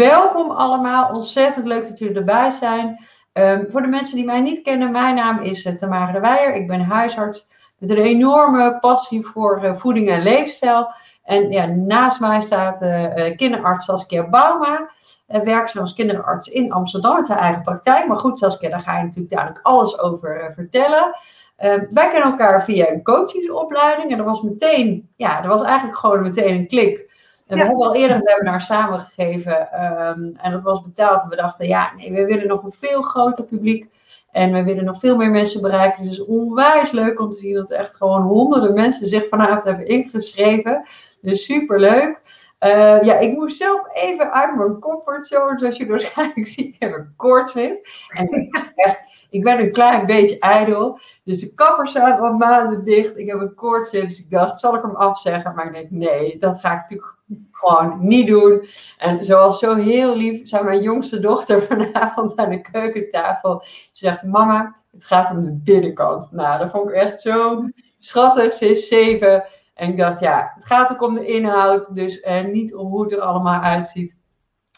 welkom allemaal. Ontzettend leuk dat jullie erbij zijn. Ehm, voor de mensen die mij niet kennen, mijn naam is uh, Tamara de Weijer. Ik ben huisarts met een enorme passie voor uh, voeding en leefstijl. En ja, naast mij staat uh, kinderarts Saskia Bauma. werkzaam als kinderarts in Amsterdam met haar eigen praktijk. Maar goed, Saskia, daar ga je natuurlijk dadelijk alles over vertellen. Ehm, wij kennen elkaar via een coachingsopleiding. En dat was meteen, ja, dat was eigenlijk gewoon meteen een klik. En we hebben al eerder een webinar samengegeven. Um, en dat was betaald. En we dachten, ja, nee, we willen nog een veel groter publiek. En we willen nog veel meer mensen bereiken. Dus het is onwijs leuk om te zien dat echt gewoon honderden mensen zich vanavond hebben ingeschreven. Dus super leuk. Uh, ja, ik moest zelf even uit mijn comfortzone. Zoals je waarschijnlijk ziet, ik heb een koortswip. En echt, ik ben een klein beetje ijdel. Dus de kappers zijn al maanden dicht. Ik heb een koortswip. Dus ik dacht, zal ik hem afzeggen? Maar ik denk, nee, dat ga ik natuurlijk gewoon niet doen. En zoals zo heel lief zei mijn jongste dochter vanavond aan de keukentafel. Ze zegt, mama, het gaat om de binnenkant. Nou, dat vond ik echt zo schattig. Ze is zeven. En ik dacht, ja, het gaat ook om de inhoud. Dus eh, niet om hoe het er allemaal uitziet.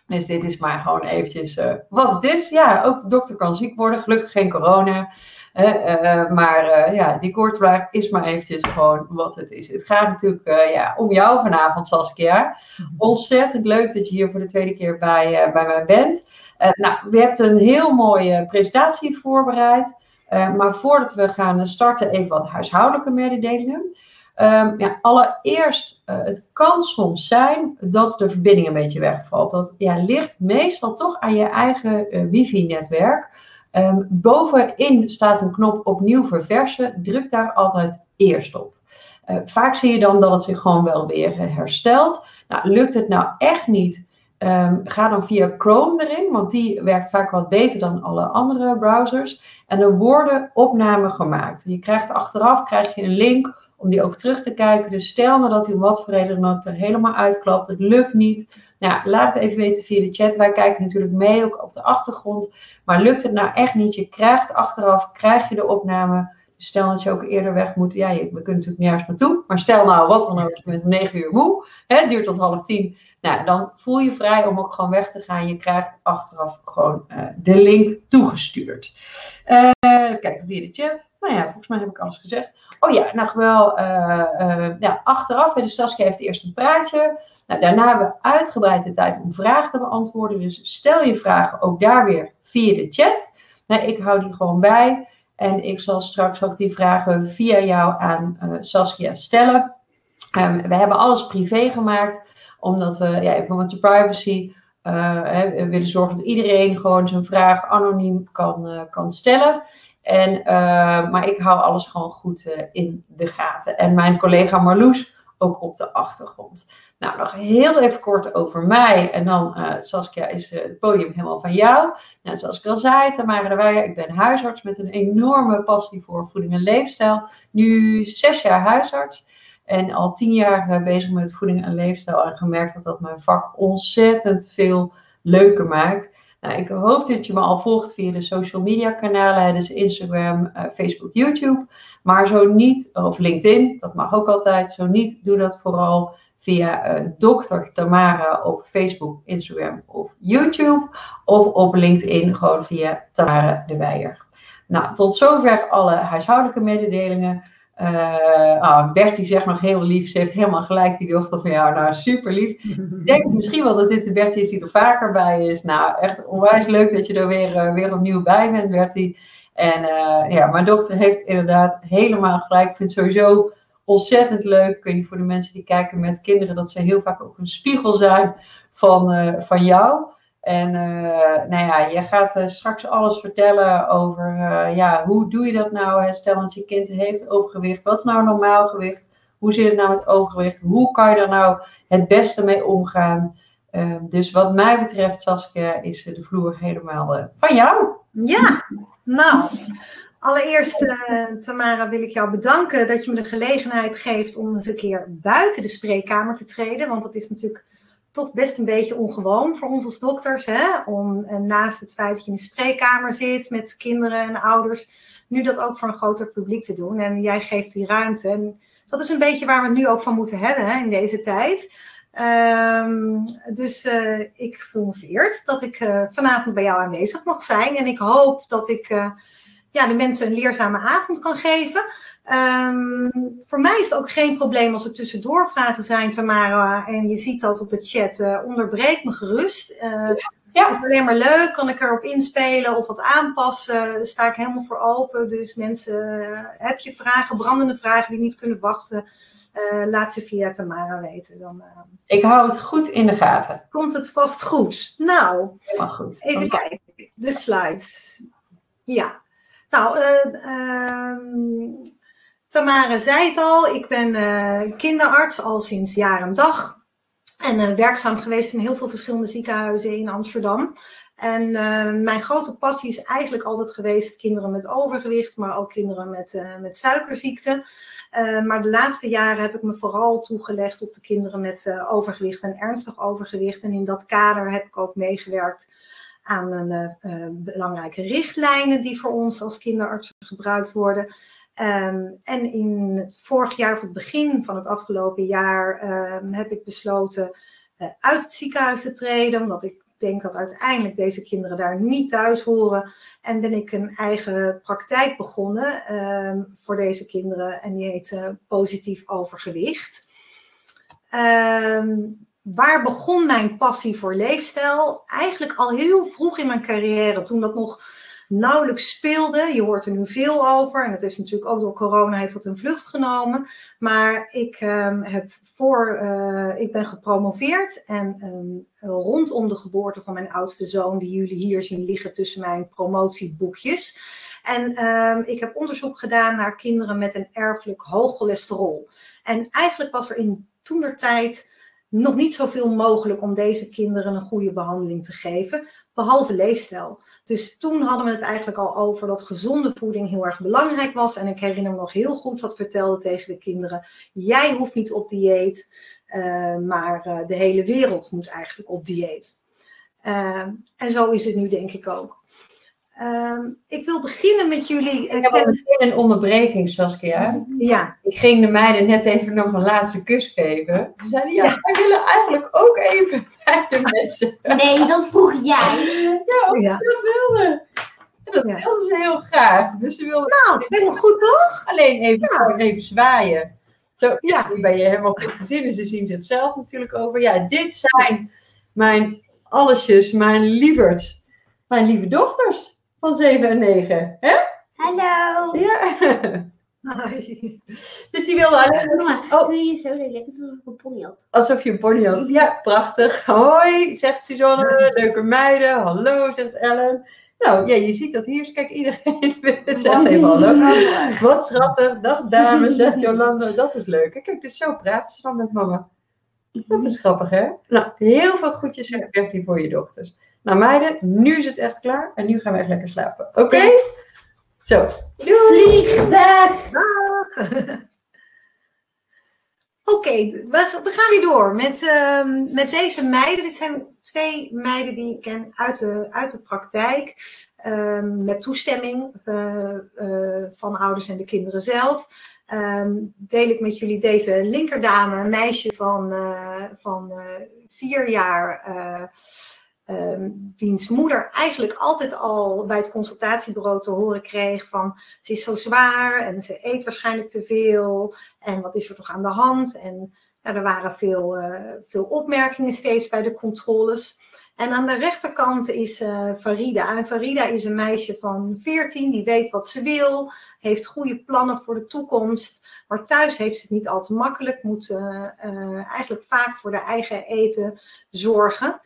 Dus dit is maar gewoon eventjes uh, wat het is. Ja, ook de dokter kan ziek worden. Gelukkig geen corona. Uh, maar uh, ja, die koortsvraag is maar eventjes gewoon wat het is. Het gaat natuurlijk ja, om jou vanavond, Saskia. Mhm. Ontzettend leuk dat je hier voor de tweede keer bij, bij mij bent. nou, we hebben een heel mooie presentatie voorbereid. maar voordat we gaan starten, even wat huishoudelijke mededelingen. Um, ja, allereerst, uh, het kan soms zijn dat de verbinding een beetje wegvalt. Dat ja, ligt meestal toch aan je eigen uh, wifi-netwerk. Um, bovenin staat een knop opnieuw verversen. Druk daar altijd eerst op. Uh, vaak zie je dan dat het zich gewoon wel weer herstelt. Nou, lukt het nou echt niet? Um, ga dan via Chrome erin, want die werkt vaak wat beter dan alle andere browsers. En er worden opnamen gemaakt. Je krijgt achteraf krijg je een link om die ook terug te kijken. Dus stel nou dat om wat voor reden er helemaal uitklapt, het lukt niet. Nou, laat het even weten via de chat. Wij kijken natuurlijk mee, ook op de achtergrond. Maar lukt het nou echt niet? Je krijgt achteraf, krijg je de opname. Dus stel dat je ook eerder weg moet. Ja, je, we kunnen natuurlijk nergens naartoe. Maar stel nou, wat dan ook, je bent om 9 uur moe. Hè, het duurt tot half tien. Nou, dan voel je vrij om ook gewoon weg te gaan. Je krijgt achteraf gewoon uh, de link toegestuurd. Uh, even kijken via de chat. Nou ja, volgens mij heb ik alles gezegd. Oh ja, nou wel, uh, ja, achteraf, de Saskia heeft eerst een praatje. Nou, daarna hebben we uitgebreid de tijd om vragen te beantwoorden. Dus stel je vragen ook daar weer via de chat. Nou, ik hou die gewoon bij. En ik zal straks ook die vragen via jou aan uh, Saskia stellen. Um, we hebben alles privé gemaakt, omdat we, ja, even met de privacy, uh, we willen zorgen dat iedereen gewoon zijn vraag anoniem kan, uh, kan stellen. En, maar ik hou alles gewoon goed in de gaten. En mijn collega Marloes ook op de achtergrond. Nou, nog heel even kort over mij. En dan, uh, Saskia, is het podium helemaal van jou. Nou, zoals ik al zei, Tamara de Weijer, ik ben huisarts met een enorme passie voor voeding en leefstijl. Nu zes jaar huisarts. En al tien jaar bezig met voeding en leefstijl. En gemerkt dat dat mijn vak ontzettend veel leuker maakt. Nou, ik hoop dat je me al volgt via de social media kanalen, dus Instagram, Facebook, YouTube. Maar zo niet, of LinkedIn, dat mag ook altijd. Zo niet, doe dat vooral via uh, Dr. Tamara op Facebook, Instagram of YouTube. Of op LinkedIn gewoon via Tamara de Weijer. Nou, tot zover alle huishoudelijke mededelingen. Uh, oh, Bertie zegt nog heel lief, ze heeft helemaal gelijk, die dochter van jou. Nou, super lief. Ik denk misschien wel dat dit de Bertie is die er vaker bij is. Nou, echt onwijs leuk dat je er weer, uh, weer opnieuw bij bent, Bertie. En ja, mijn dochter heeft inderdaad helemaal gelijk. Ik vind sowieso ontzettend leuk. Ik weet voor de mensen die kijken met kinderen, dat ze heel vaak ook een spiegel zijn van, van jou. En uh, nou ja, je gaat uh, straks alles vertellen over ja, hoe doe je dat nou? Stel dat je kind heeft overgewicht. Wat is nou normaal gewicht? Hoe zit het nou met overgewicht? Hoe kan je daar nou het beste mee omgaan? dus wat mij betreft, Saskia, is de vloer helemaal van jou. Ja, nou, allereerst Tamara wil ik jou bedanken dat je me de gelegenheid geeft om eens een keer buiten de spreekkamer te treden. Want dat is natuurlijk toch best een beetje ongewoon voor ons als dokters. Hè? Om en naast het feit dat je in de spreekkamer zit met kinderen en ouders, nu dat ook voor een groter publiek te doen. En jij geeft die ruimte. En dat is een beetje waar we het nu ook van moeten hebben hè, in deze tijd. Ehm, dus uh, ik voel me vereerd dat ik vanavond bij jou aanwezig mag zijn. En ik hoop dat ik ja, de mensen een leerzame avond kan geven. Um, voor mij is het ook geen probleem als er tussendoor vragen zijn, Tamara. En je ziet dat op de chat. onderbreek me gerust. Ja. Het is alleen maar leuk, kan ik erop inspelen of wat aanpassen. Sta ik helemaal voor open. Dus mensen, heb je vragen, brandende vragen die niet kunnen wachten uh, laat ze via Tamara weten. Dan, uh, ik hou het goed in de gaten. Komt het vast goed. Nou, goed. even kijken. De slides. Ja. Nou, uh, Tamara zei het al. Ik ben kinderarts al sinds jaar en dag. En werkzaam geweest in heel veel verschillende ziekenhuizen in Amsterdam. En mijn grote passie is eigenlijk altijd geweest kinderen met overgewicht, maar ook kinderen met, met suikerziekte. Uh, maar de laatste jaren heb ik me vooral toegelegd op de kinderen met uh, overgewicht en ernstig overgewicht. En in dat kader heb ik ook meegewerkt aan een, uh, belangrijke richtlijnen die voor ons als kinderartsen gebruikt worden. Um, en in het vorig jaar, of het begin van het afgelopen jaar, ehm, heb ik besloten uit het ziekenhuis te treden. Omdat ik denk dat uiteindelijk deze kinderen daar niet thuis horen. En ben ik een eigen praktijk begonnen uh, voor deze kinderen. En die heet Positief Overgewicht. Uh, waar begon mijn passie voor leefstijl? Eigenlijk al heel vroeg in mijn carrière, toen dat nog nauwelijks speelde. Je hoort er nu veel over. En het is natuurlijk ook door corona heeft dat een vlucht genomen. Maar ik um, heb voor, uh, ik ben gepromoveerd en um, rondom de geboorte van mijn oudste zoon, die jullie hier zien liggen tussen mijn promotieboekjes. En um, ik heb onderzoek gedaan naar kinderen met een erfelijk hoog cholesterol. En eigenlijk was er in toenertijd nog niet zoveel mogelijk om deze kinderen een goede behandeling te geven behalve leefstijl. Dus toen hadden we het eigenlijk al over dat gezonde voeding heel erg belangrijk was. En ik herinner me nog heel goed wat vertelde tegen de kinderen. Jij hoeft niet op dieet, uh, maar uh, de hele wereld moet eigenlijk op dieet. Uh, en zo is het nu denk ik ook. Ehm, ik wil beginnen met jullie. Ik heb al meteen een onderbreking, Saskia. Ja. Ik ging de meiden net even nog een laatste kus geven. Ze zeiden, ja, wij willen eigenlijk ook even bij de mensen. Nee, dat vroeg jij. Ja, of Ja. dat wilden. En dat Ja. wilden ze heel graag. Dus ze wilden Nou, helemaal goed toch? alleen even, Ja. gewoon even zwaaien. Zo, Ja. nu ben je helemaal goed te zien. Dus ze zien het zelf natuurlijk over. Ja, dit zijn mijn allesjes, mijn lieverds. Mijn lieve dochters van 7 en 9. Hè? Hallo. Ja. Hi. Dus die wilde alleen. Oh, doe je zo lelijk alsof ik een pony had. alsof je een pony had. Ja, prachtig. Hoi, zegt Suzanne. Leuke meiden. Hallo, zegt Ellen. Nou, ja, je ziet dat hier. Kijk, iedereen zegt even hallo. Wat schattig. Dag dames, zegt Jolanda. Dat is leuk. Kijk, dus zo praten ze dan met mama. Dat is grappig, hè? Nou, heel veel goedjes zegt Bertie voor je dochters. Nou, meiden, nu is het echt klaar. En nu gaan we echt lekker slapen. Oké? Zo. Doei. Vlieg weg. Dag. Oké, we, we gaan weer door met, ehm, met deze meiden. Dit zijn twee meiden die ik ken uit de, uit de praktijk. ehm, met toestemming eh, eh, van ouders en de kinderen zelf. Ehm, deel ik met jullie deze linkerdame, een meisje van, eh, van eh, vier jaar. Ehm, wiens moeder eigenlijk altijd al bij het consultatiebureau te horen kreeg van ze is zo zwaar en ze eet waarschijnlijk te veel en wat is er toch aan de hand? En ja, er waren veel, eh, veel opmerkingen steeds bij de controles. En aan de rechterkant is eh, Farida. En Farida is een meisje van 14, die weet wat ze wil, heeft goede plannen voor de toekomst. Maar thuis heeft ze het niet al te makkelijk, moet eh, eigenlijk vaak voor de eigen eten zorgen.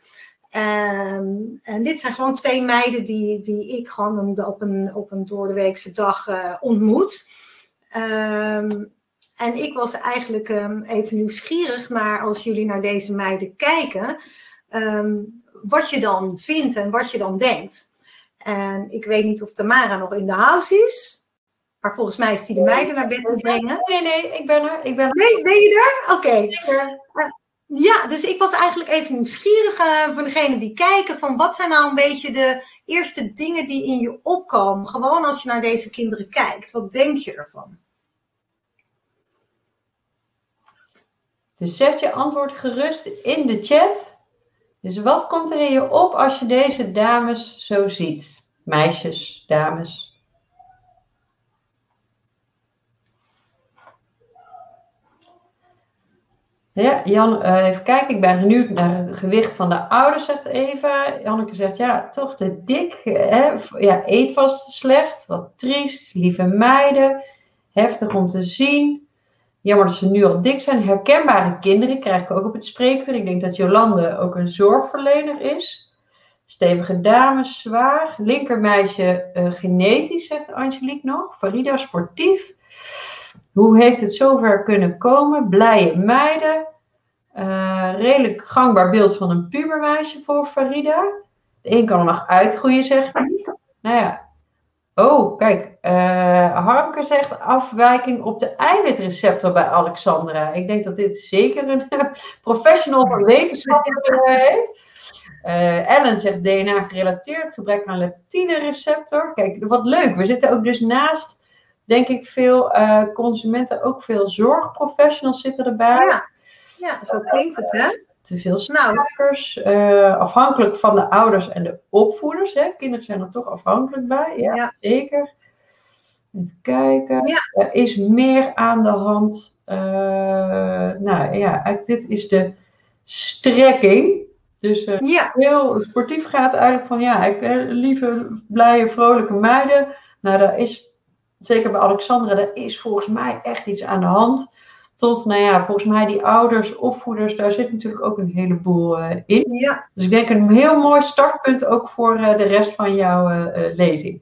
Ehm, en dit zijn gewoon twee meiden die, die ik gewoon op een, op een doordeweekse dag eh, ontmoet. Ehm, en ik was eigenlijk ehm, even nieuwsgierig naar, als jullie naar deze meiden kijken, wat je dan vindt en wat je dan denkt. En ik weet niet of Tamara nog in de house is, maar volgens mij is die de meiden naar bed te brengen. Nee, nee, ik ben er. Ik ben er. Nee, ben je er? Oké. Ja, dus ik was eigenlijk even nieuwsgierig uh, voor degenen die kijken van wat zijn nou een beetje de eerste dingen die in je opkomen. Gewoon als je naar deze kinderen kijkt. Wat denk je ervan? Dus zet je antwoord gerust in de chat. Dus wat komt er in je op als je deze dames zo ziet? Meisjes, dames. Ja, Jan, uh, even kijken. Ik ben benieuwd naar het gewicht van de ouders, zegt Eva. Janneke zegt, ja, toch te dik. Hè? Ja, eet vast slecht. Wat triest. Lieve meiden. Heftig om te zien. Jammer dat ze nu al dik zijn. Herkenbare kinderen krijg ik ook op het spreekuur. Ik denk dat Jolande ook een zorgverlener is. Stevige dames, zwaar. Linkermeisje uh, genetisch, zegt Angelique nog. Farida sportief. Hoe heeft het zover kunnen komen? Blije meiden. Uh, redelijk gangbaar beeld van een pubermeisje voor Farida. De een kan er nog uitgroeien, zeg ik. Nou ja. Oh, kijk. Uh, Harmke zegt afwijking op de eiwitreceptor bij Alexandra. Ik denk dat dit zeker een professional van wetenschap heeft. Ellen zegt DNA gerelateerd, gebrek aan leptine receptor. Kijk, wat leuk. We zitten ook dus naast denk ik, veel consumenten, ook veel zorgprofessionals zitten erbij. Ja, ja zo klinkt het, hè? Te veel suikers, nou. uh, afhankelijk van de ouders en de opvoeders. Hè? Kinderen zijn er toch afhankelijk bij, ja, ja. zeker. Even kijken. Ja. Er is meer aan de hand. Uh, nou ja, dit is de strekking. Dus uh, ja. heel sportief gaat eigenlijk van ja, ik, lieve, blije, vrolijke meiden. Nou, daar is zeker bij Alexandra, er is volgens mij echt iets aan de hand. Tot, nou ja, volgens mij die ouders, opvoeders, daar zit natuurlijk ook een heleboel uh, in. Ja. Dus ik denk een heel mooi startpunt ook voor uh, de rest van jouw uh, lezing.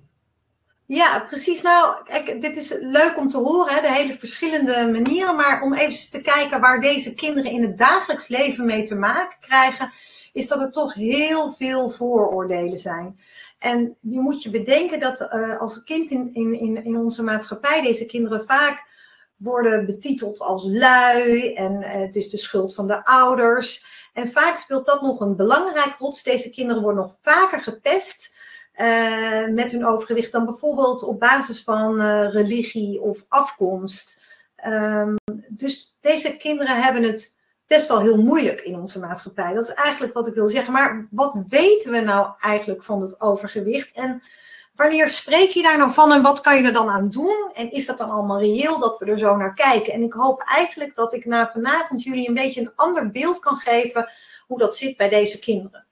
Ja, precies. Nou, kijk, dit is leuk om te horen, hè, de hele verschillende manieren. Maar om even te kijken waar deze kinderen in het dagelijks leven mee te maken krijgen, is dat er toch heel veel vooroordelen zijn. En je moet je bedenken dat als kind in, in, in onze maatschappij deze kinderen vaak worden betiteld als lui en uh, het is de schuld van de ouders. En vaak speelt dat nog een belangrijke rol. Dus deze kinderen worden nog vaker gepest uh, met hun overgewicht dan bijvoorbeeld op basis van religie of afkomst. Um, dus deze kinderen hebben het best wel heel moeilijk in onze maatschappij. Dat is eigenlijk wat ik wil zeggen. Maar wat weten we nou eigenlijk van het overgewicht? En wanneer spreek je daar nou van en wat kan je er dan aan doen? En is dat dan allemaal reëel dat we er zo naar kijken? En ik hoop eigenlijk dat ik na vanavond jullie een beetje een ander beeld kan geven hoe dat zit bij deze kinderen.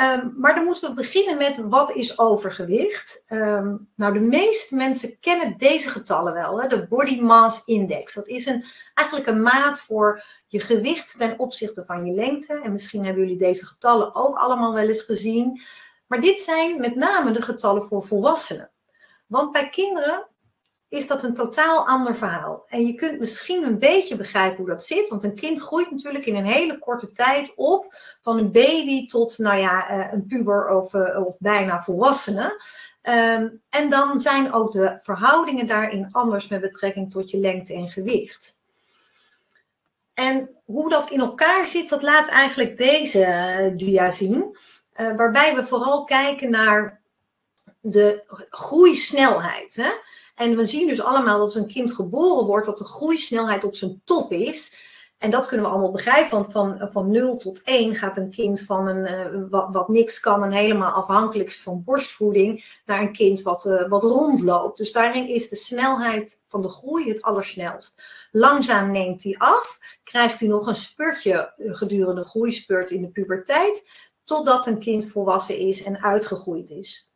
Um, maar dan moeten we beginnen met wat is overgewicht? Um, nou, de meeste mensen kennen deze getallen wel, hè? de Body Mass Index. Dat is een, eigenlijk een maat voor je gewicht ten opzichte van je lengte. En misschien hebben jullie deze getallen ook allemaal wel eens gezien. Maar dit zijn met name de getallen voor volwassenen. Want bij kinderen is dat een totaal ander verhaal. En je kunt misschien een beetje begrijpen hoe dat zit. Want een kind groeit natuurlijk in een hele korte tijd op. Van een baby tot nou ja, eh, een puber of, eh, of bijna volwassene. Um, en dan zijn ook de verhoudingen daarin anders met betrekking tot je lengte en gewicht. En hoe dat in elkaar zit, dat laat eigenlijk deze uh, dia zien. Uh, waarbij we vooral kijken naar de groeisnelheid. Hè? En we zien dus allemaal dat als een kind geboren wordt, dat de groeisnelheid op zijn top is. En dat kunnen we allemaal begrijpen, want van, van 0 tot 1 gaat een kind van een, uh, wat, wat, niks kan en helemaal afhankelijk is van borstvoeding, naar een kind wat, uh, wat rondloopt. Dus daarin is de snelheid van de groei het allersnelst. Langzaam neemt hij af, krijgt hij nog een spurtje gedurende groeispurt in de puberteit, totdat een kind volwassen is en uitgegroeid is.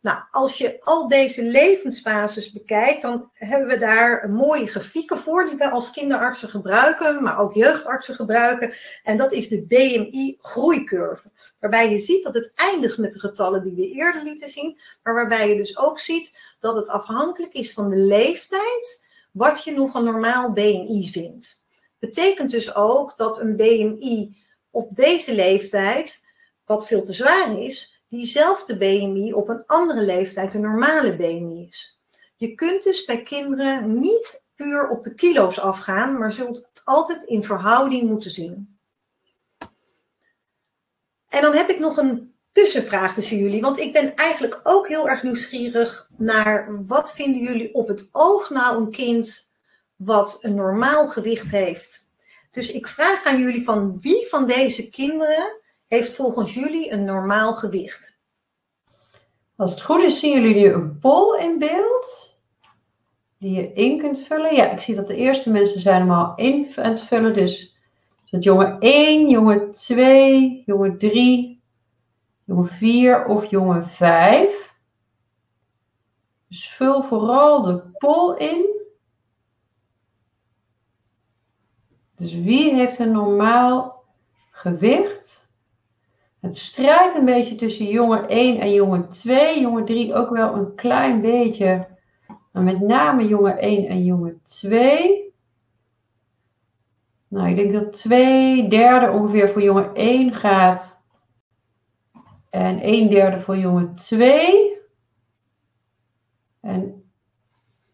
Nou, als je al deze levensfases bekijkt, dan hebben we daar mooie grafieken voor die we als kinderartsen gebruiken, maar ook jeugdartsen gebruiken. En dat is de BMI-groeicurve. Waarbij je ziet dat het eindigt met de getallen die we eerder lieten zien, maar waarbij je dus ook ziet dat het afhankelijk is van de leeftijd wat je nog een normaal BMI vindt. Betekent dus ook dat een BMI op deze leeftijd, wat veel te zwaar is, diezelfde BMI op een andere leeftijd een normale BMI is. Je kunt dus bij kinderen niet puur op de kilo's afgaan, maar zult het altijd in verhouding moeten zien. En dan heb ik nog een tussenvraag tussen jullie, want ik ben eigenlijk ook heel erg nieuwsgierig naar wat vinden jullie op het oog nou een kind wat een normaal gewicht heeft Dus ik vraag aan jullie van wie van deze kinderen heeft volgens jullie een normaal gewicht? Als het goed is, zien jullie nu een pol in beeld. Die je in kunt vullen. Ja, ik zie dat de eerste mensen zijn hem al in aan het vullen. Dus het jongen 1, jongen 2, jongen 3, jongen 4 of jongen 5. Dus vul vooral de pol in. Dus wie heeft een normaal gewicht? Het strijdt een beetje tussen jongen 1 en jongen 2. Jongen 3 ook wel een klein beetje. Maar met name jongen 1 en jongen 2. Nou, ik denk dat 2 derde ongeveer voor jongen 1 gaat. En 1 derde voor jongen 2. En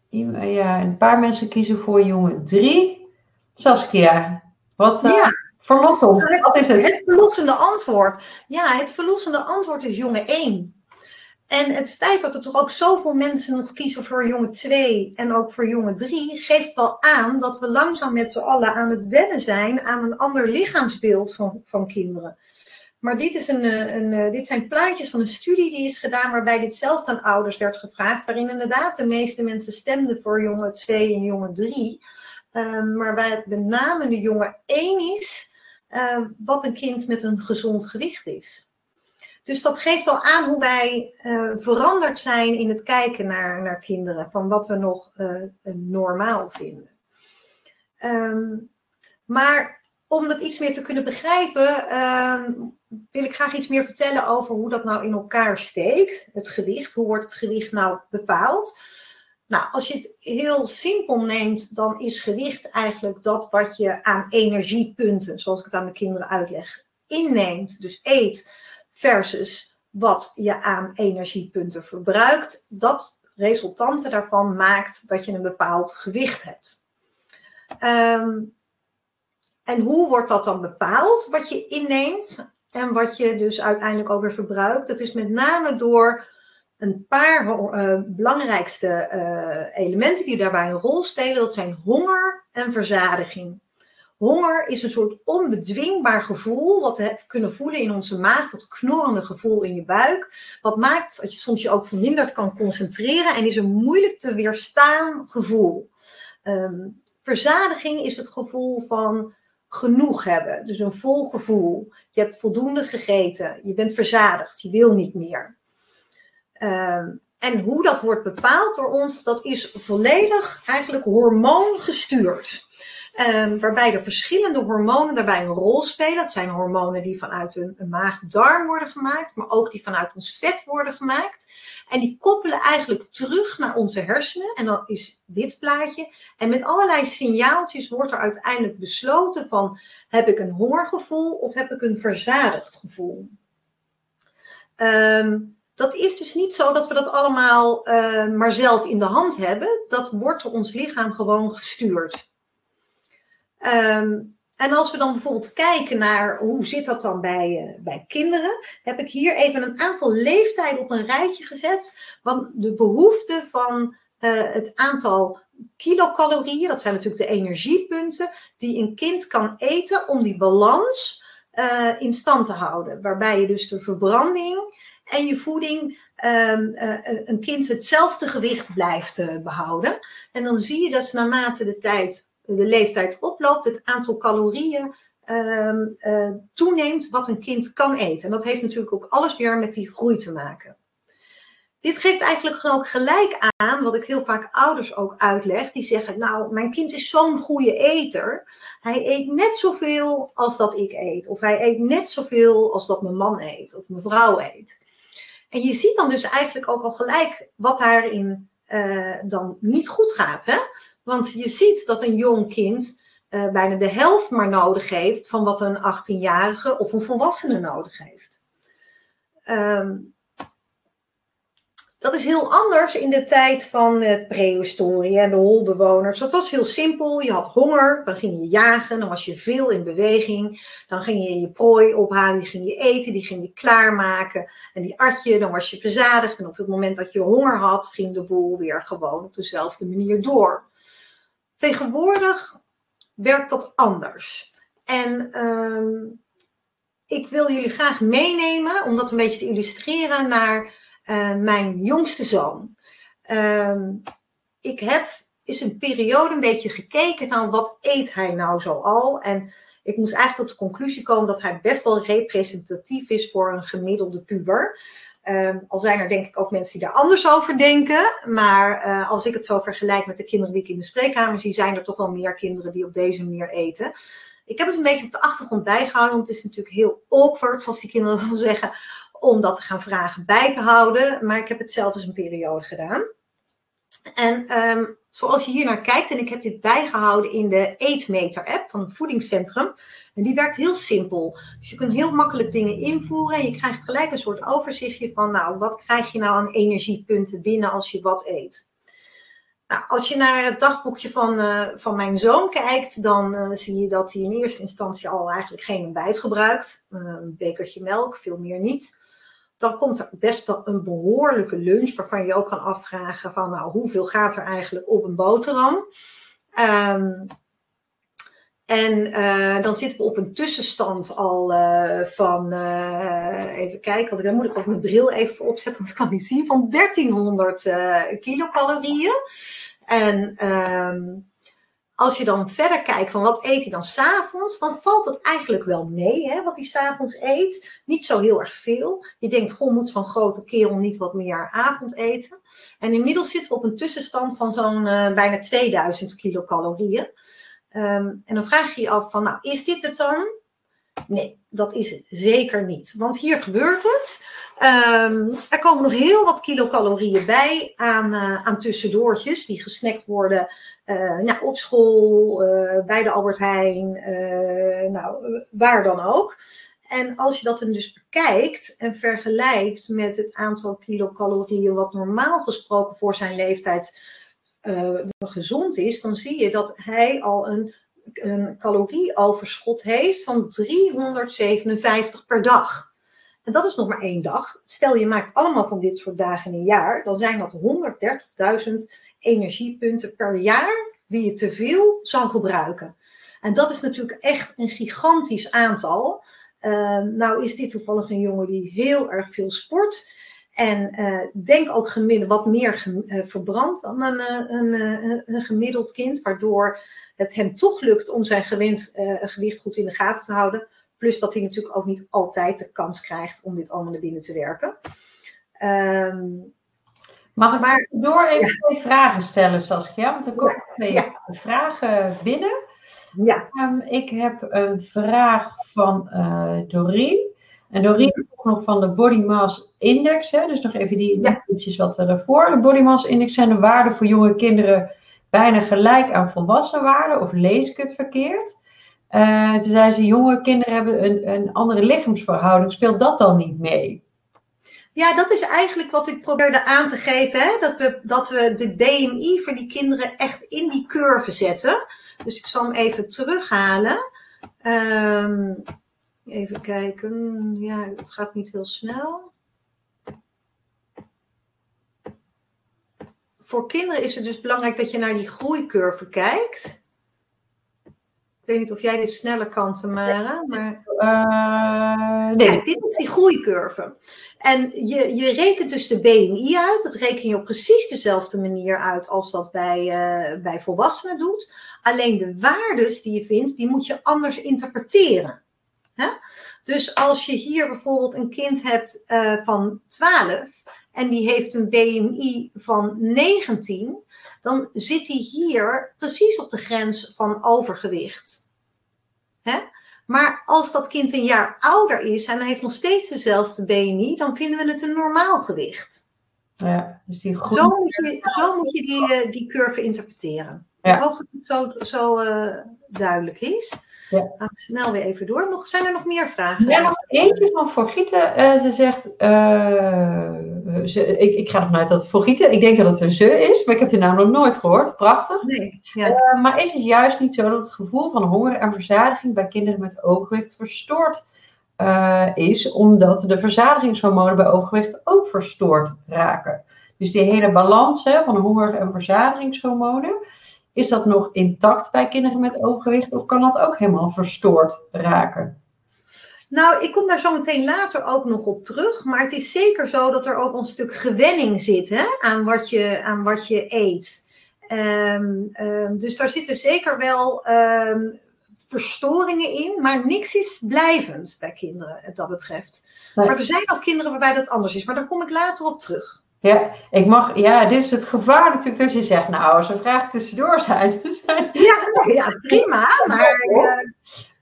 ja, een paar mensen kiezen voor jongen 3. Saskia, wat uh, Ja. Verlos ons? Nou, Wat is het? Het verlossende antwoord. Ja, het verlossende antwoord is jongen 1. En het feit dat er toch ook zoveel mensen nog kiezen voor jongen 2 en ook voor jongen 3, geeft wel aan dat we langzaam met z'n allen aan het wennen zijn aan een ander lichaamsbeeld van, van kinderen. Maar dit, is een, eh, een, eh, dit zijn plaatjes van een studie die is gedaan waarbij dit zelf aan ouders werd gevraagd, waarin inderdaad de meeste mensen stemden voor jongen 2 en jongen 3. Um, maar waar het met name de jongen 1 is, uh, wat een kind met een gezond gewicht is. Dus dat geeft al aan hoe wij uh, veranderd zijn in het kijken naar, naar kinderen, van wat we nog uh, normaal vinden. Um, maar om dat iets meer te kunnen begrijpen, um, wil ik graag iets meer vertellen over hoe dat nou in elkaar steekt, het gewicht. Hoe wordt het gewicht nou bepaald? Nou, als je het heel simpel neemt, dan is gewicht eigenlijk dat wat je aan energiepunten, zoals ik het aan de kinderen uitleg, inneemt. Dus eet versus wat je aan energiepunten verbruikt. Dat resultante daarvan maakt dat je een bepaald gewicht hebt. Um, en hoe wordt dat dan bepaald, wat je inneemt en wat je dus uiteindelijk ook weer verbruikt? Dat is met name door een paar uh, belangrijkste uh, elementen die daarbij een rol spelen. Dat zijn honger en verzadiging. Honger is een soort onbedwingbaar gevoel, wat we kunnen voelen in onze maag, dat knorrende gevoel in je buik. Wat maakt dat je soms je ook verminderd kan concentreren en is een moeilijk te weerstaan gevoel. Um, verzadiging is het gevoel van genoeg hebben, dus een vol gevoel. Je hebt voldoende gegeten, je bent verzadigd, je wil niet meer. Um, en hoe dat wordt bepaald door ons, dat is volledig eigenlijk hormoongestuurd. Um, waarbij er verschillende hormonen daarbij een rol spelen. Dat zijn hormonen die vanuit een, een maag-darm worden gemaakt, maar ook die vanuit ons vet worden gemaakt. En die koppelen eigenlijk terug naar onze hersenen. En dan is dit plaatje. En met allerlei signaaltjes wordt er uiteindelijk besloten van heb ik een hongergevoel of heb ik een verzadigd gevoel. Um, dat is dus niet zo dat we dat allemaal uh, maar zelf in de hand hebben. Dat wordt door ons lichaam gewoon gestuurd. Um, en als we dan bijvoorbeeld kijken naar hoe zit dat dan bij, uh, bij kinderen, heb ik hier even een aantal leeftijden op een rijtje gezet. Want de behoefte van uh, het aantal kilocalorieën, dat zijn natuurlijk de energiepunten, die een kind kan eten om die balans in stand te houden. Waarbij je dus de verbranding en je voeding um, uh, een kind hetzelfde gewicht blijft uh, behouden. En dan zie je dat naarmate de tijd, de leeftijd oploopt, het aantal calorieën uh, toeneemt wat een kind kan eten. En dat heeft natuurlijk ook alles weer met die groei te maken. Dit geeft eigenlijk ook gelijk aan wat ik heel vaak ouders ook uitleg. Die zeggen, nou, mijn kind is zo'n goede eter. Hij eet net zoveel als dat ik eet. Of hij eet net zoveel als dat mijn man eet. Of mijn vrouw eet. En je ziet dan dus eigenlijk ook al gelijk wat daarin uh, dan niet goed gaat. Hè? Want je ziet dat een jong kind uh, bijna de helft maar nodig heeft van wat een 18-jarige of een volwassene nodig heeft. Um, dat is heel anders in de tijd van het prehistorie en de holbewoners. Dat was heel simpel. Je had honger, dan ging je jagen, dan was je veel in beweging. Dan ging je je prooi ophalen, die ging je eten, die ging je klaarmaken. En die at je, dan was je verzadigd. En op het moment dat je honger had, ging de boel weer gewoon op dezelfde manier door. Tegenwoordig werkt dat anders. En ehm, ik wil jullie graag meenemen, om dat een beetje te illustreren, naar eh, mijn jongste zoon. Ehm, ik heb is een periode een beetje gekeken naar wat eet hij nou zo al. En ik moest eigenlijk tot de conclusie komen dat hij best wel representatief is voor een gemiddelde puber. Ehm, al zijn er denk ik ook mensen die daar anders over denken. Maar eh, als ik het zo vergelijk met de kinderen die ik in de spreekkamer zie, zijn er toch wel meer kinderen die op deze manier eten. Ik heb het een beetje op de achtergrond bijgehouden, want het is natuurlijk heel awkward, zoals die kinderen dan zeggen, om dat te gaan vragen bij te houden. Maar ik heb het zelf eens een periode gedaan. En ehm, zoals je hier naar kijkt, en ik heb dit bijgehouden in de Eetmeter-app van het voedingscentrum. En die werkt heel simpel. Dus je kunt heel makkelijk dingen invoeren en je krijgt gelijk een soort overzichtje van, nou, wat krijg je nou aan energiepunten binnen als je wat eet. Nou, als je naar het dagboekje van, uh, van mijn zoon kijkt, dan uh, zie je dat hij in eerste instantie al eigenlijk geen ontbijt gebruikt. Een bekertje melk, veel meer niet dan komt er best wel een behoorlijke lunch, waarvan je ook kan afvragen van nou, hoeveel gaat er eigenlijk op een boterham? Um, en uh, dan zitten we op een tussenstand al uh, van, uh, even kijken, want dan moet ik ook mijn bril even opzetten, want ik kan niet zien, van 1300 kilocalorieën. En um, als je dan verder kijkt van wat eet hij dan s'avonds, dan valt het eigenlijk wel mee, hè, wat hij s'avonds eet. Niet zo heel erg veel. Je denkt, goh, moet zo'n grote kerel niet wat meer avond eten? En inmiddels zitten we op een tussenstand van zo'n uh, bijna 2000 kilocalorieën. Um, en dan vraag je je af van, nou, is dit het dan? Nee, dat is het zeker niet. Want hier gebeurt het. Um, er komen nog heel wat kilocalorieën bij aan, uh, aan tussendoortjes die gesnackt worden uh, nou, op school, uh, bij de Albert Heijn, nou, waar dan ook. En als je dat dan dus bekijkt en vergelijkt met het aantal kilocalorieën wat normaal gesproken voor zijn leeftijd gezond is, dan zie je dat hij al een een calorieoverschot heeft van 357 per dag. En dat is nog maar één dag. Stel je maakt allemaal van dit soort dagen in een jaar, dan zijn dat 130.000 energiepunten per jaar die je te veel zou gebruiken. En dat is natuurlijk echt een gigantisch aantal. Uh, nou is dit toevallig een jongen die heel erg veel sport. En uh, denk ook gemiddeld wat meer ge, uh, verbrandt dan een, een, een, een, gemiddeld kind, waardoor het hem toch lukt om zijn gewend, uh, gewicht goed in de gaten te houden. Plus dat hij natuurlijk ook niet altijd de kans krijgt om dit allemaal naar binnen te werken. Um, Mag ik maar, door even ja. twee vragen stellen, Saskia? Want er komen twee ja. vragen binnen. Ja. Um, ik heb een vraag van uh, Doreen. En Doreen vroeg nog van de Body Mass Index. Hè? Dus nog even die ja. wat daarvoor. De Body Mass Index zijn de waarden voor jonge kinderen bijna gelijk aan volwassen waarden. Of lees ik het verkeerd? Uh, toen zei ze, jonge kinderen hebben een, een andere lichaamsverhouding. Speelt dat dan niet mee? Ja, dat is eigenlijk wat ik probeerde aan te geven. Hè? Dat, we, dat we de BMI voor die kinderen echt in die curve zetten. Dus ik zal hem even terughalen. Um, even kijken. Ja, het gaat niet heel snel. Voor kinderen is het dus belangrijk dat je naar die groeicurve kijkt. Ik weet niet of jij dit sneller kan, Tamara. Maar... Uh, nee. Kijk, dit is die groeicurve. En je, je rekent dus de BMI uit. Dat reken je op precies dezelfde manier uit als dat bij, uh, bij volwassenen doet. Alleen de waardes die je vindt, die moet je anders interpreteren. Hè? Dus als je hier bijvoorbeeld een kind hebt uh, van 12 en die heeft een BMI van 19, dan zit hij hier precies op de grens van overgewicht. Hè? Maar als dat kind een jaar ouder is en hij heeft nog steeds dezelfde BMI, dan vinden we het een normaal gewicht. Ja, dus die zo, moet je, zo moet je die, die curve interpreteren. Ja. Ik hoop dat het zo, zo uh, duidelijk is. Ja. Gaan we snel weer even door. Nog, zijn er nog meer vragen? Ja, nog eentje van Forgieten. Uh, ze zegt, uh, ze, ik, ik ga ervan uit dat Forgieten, ik denk dat het een ze is, maar ik heb die naam nog nooit gehoord. Prachtig. Nee, ja. uh, maar is het juist niet zo dat het gevoel van honger en verzadiging bij kinderen met overgewicht verstoord is, omdat de verzadigingshormonen bij overgewicht ook verstoord raken? Dus die hele balans hè, van honger en verzadigingshormonen, is dat nog intact bij kinderen met overgewicht of kan dat ook helemaal verstoord raken? Nou, ik kom daar zo meteen later ook nog op terug. Maar het is zeker zo dat er ook een stuk gewenning zit hè, aan, wat je, aan wat je eet. Ehm, ehm, dus daar zitten zeker wel ehm, verstoringen in, maar niks is blijvend bij kinderen, wat dat betreft. Nee. Maar er zijn ook kinderen waarbij dat anders is, maar daar kom ik later op terug. Ja, ik mag, ja, dit is het gevaar natuurlijk dat je zegt, nou, als er vragen tussendoor zijn, zijn Ja, ja prima, maar eh,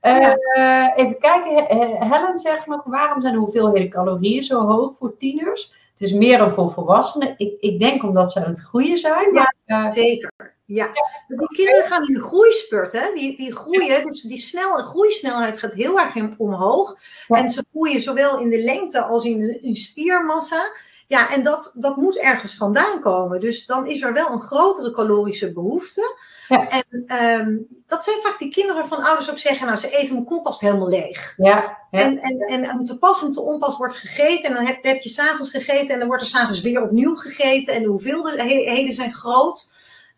Eh, even kijken, He- Helen zegt nog, waarom zijn de hoeveelheden calorieën zo hoog voor tieners? Het is meer dan voor volwassenen. Ik, ik denk omdat ze aan het groeien zijn. Maar, eh, zeker. Ja, die kinderen gaan in de groeispurt, hè? Die, die groeien, dus die snelle groeisnelheid gaat heel erg omhoog. Ja. En ze groeien zowel in de lengte als in, in spiermassa. Ja, en dat, dat moet ergens vandaan komen. Dus dan is er wel een grotere calorische behoefte. Ja. En ehm, dat zijn vaak die kinderen van ouders ook zeggen, nou, ze eten mijn koelkast helemaal leeg. ja, ja, En, en, en om te pas en te onpas wordt gegeten. En dan heb, heb je s'avonds gegeten. En dan wordt er s'avonds weer opnieuw gegeten. En de hoeveelheden zijn groot.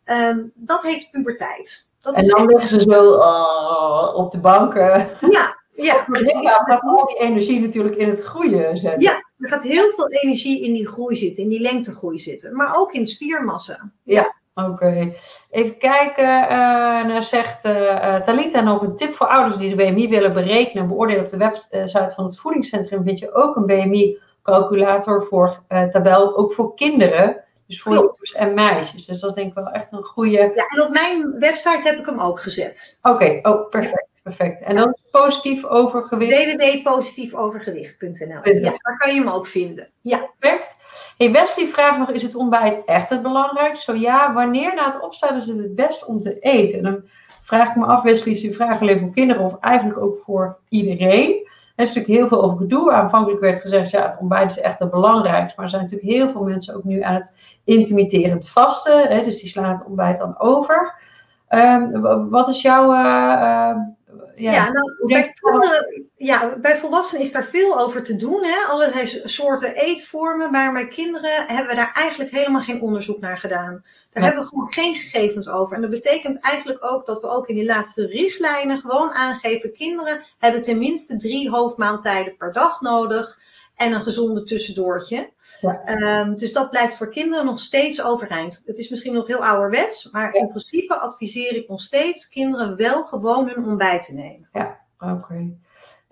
Ehm, dat heet puberteit. Dat en dan liggen ze zo oh, op de banken. Ja, ja, precies. Ja, maar al die energie natuurlijk in het groeien zetten. Ja, er gaat heel veel energie in die groei zitten, in die lengtegroei zitten. Maar ook in spiermassa. Oké, even kijken. nou zegt eh, Talita nog een tip voor ouders die de BMI willen berekenen. Beoordelen op de website van het voedingscentrum. Vind je ook een BMI-calculator voor tabel, ook voor kinderen. Dus voor jongens en meisjes. Dus dat is denk ik wel echt een goede. Ja, en op mijn website heb ik hem ook gezet. Oké, oh, perfect, perfect. En dan positief overgewicht. www.positiefovergewicht.nl Ja, daar kan je hem ook vinden. Ja, Perfect. Hey, Wesley vraagt nog, is het ontbijt echt het belangrijkste? Zo ja, wanneer na het opstaan is het het best om te eten? En dan vraag ik me af, Wesley, is die vraag alleen voor kinderen of eigenlijk ook voor iedereen? Er is natuurlijk heel veel over gedoe. Aanvankelijk werd gezegd, ja, het ontbijt is echt het belangrijkste. Maar er zijn natuurlijk heel veel mensen ook nu aan het intermitterend vasten. Hè, dus die slaan het ontbijt dan over. Ehm, wat is jouw... eh, eh, ja, ja, nou, bij, kinderen, ja, bij volwassenen is daar veel over te doen. Hè? Allerlei soorten eetvormen. Maar bij kinderen hebben we daar eigenlijk helemaal geen onderzoek naar gedaan. Daar Ja. hebben we gewoon geen gegevens over. En dat betekent eigenlijk ook dat we ook in die laatste richtlijnen gewoon aangeven: kinderen hebben tenminste drie hoofdmaaltijden per dag nodig. En een gezonde tussendoortje. Ja. Ehm, dus dat blijft voor kinderen nog steeds overeind. Het is misschien nog heel ouderwets, maar in principe adviseer ik nog steeds kinderen wel gewoon hun ontbijt te nemen. Oké.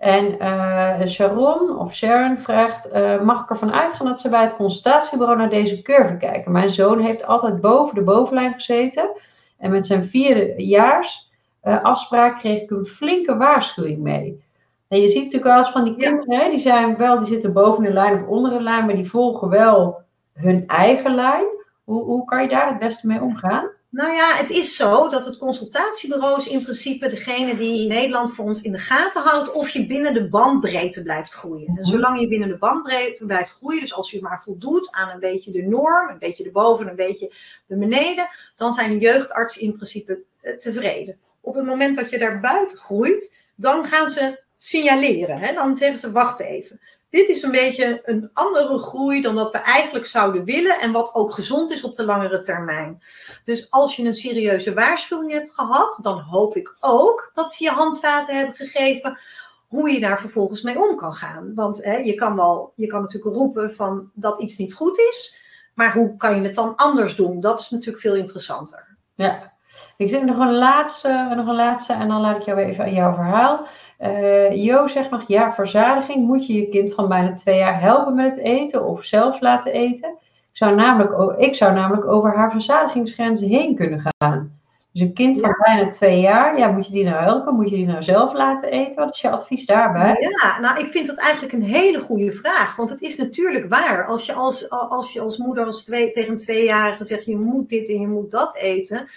En eh, Sharon of Sharon vraagt: eh, Mag ik ervan uitgaan dat ze bij het consultatiebureau naar deze curve kijken? Mijn zoon heeft altijd boven de bovenlijn gezeten. En met zijn vierde jaars eh, afspraak kreeg ik een flinke waarschuwing mee. En je ziet natuurlijk wel eens van die Ja. kinderen, hè, die zijn wel, die zitten boven de lijn of onder de lijn, maar die volgen wel hun eigen lijn. Hoe, hoe kan je daar het beste mee omgaan? Nou ja, het is zo dat het consultatiebureau is in principe degene die Nederland voor ons in de gaten houdt of je binnen de bandbreedte blijft groeien. En zolang je binnen de bandbreedte blijft groeien, dus als je maar voldoet aan een beetje de norm, een beetje de boven, een beetje de beneden, dan zijn de jeugdartsen in principe eh, tevreden. Op het moment dat je daar buiten groeit, dan gaan ze signaleren. Hè? Dan zeggen ze, wacht even. Dit is een beetje een andere groei dan dat we eigenlijk zouden willen en wat ook gezond is op de langere termijn. Dus als je een serieuze waarschuwing hebt gehad, dan hoop ik ook dat ze je handvaten hebben gegeven hoe je daar vervolgens mee om kan gaan. Want hè, je, kan wel, je kan natuurlijk roepen van dat iets niet goed is, maar hoe kan je het dan anders doen? Dat is natuurlijk veel interessanter. Ja, ik zit nog een laatste, nog een laatste en dan laat ik jou even aan jouw verhaal. Eh, jo zegt nog, ja, verzadiging. Moet je je kind van bijna twee jaar helpen met het eten of zelf laten eten? Ik zou namelijk, ik zou namelijk over haar verzadigingsgrenzen heen kunnen gaan. Dus een kind van bijna twee jaar, ja, moet je die nou helpen? Moet je die nou zelf laten eten? Wat is je advies daarbij? Ja, nou, ik vind dat eigenlijk een hele goede vraag. Want het is natuurlijk waar. Als je als, als, je als moeder als twee, tegen een tweejarige zegt: je moet dit en je moet dat eten.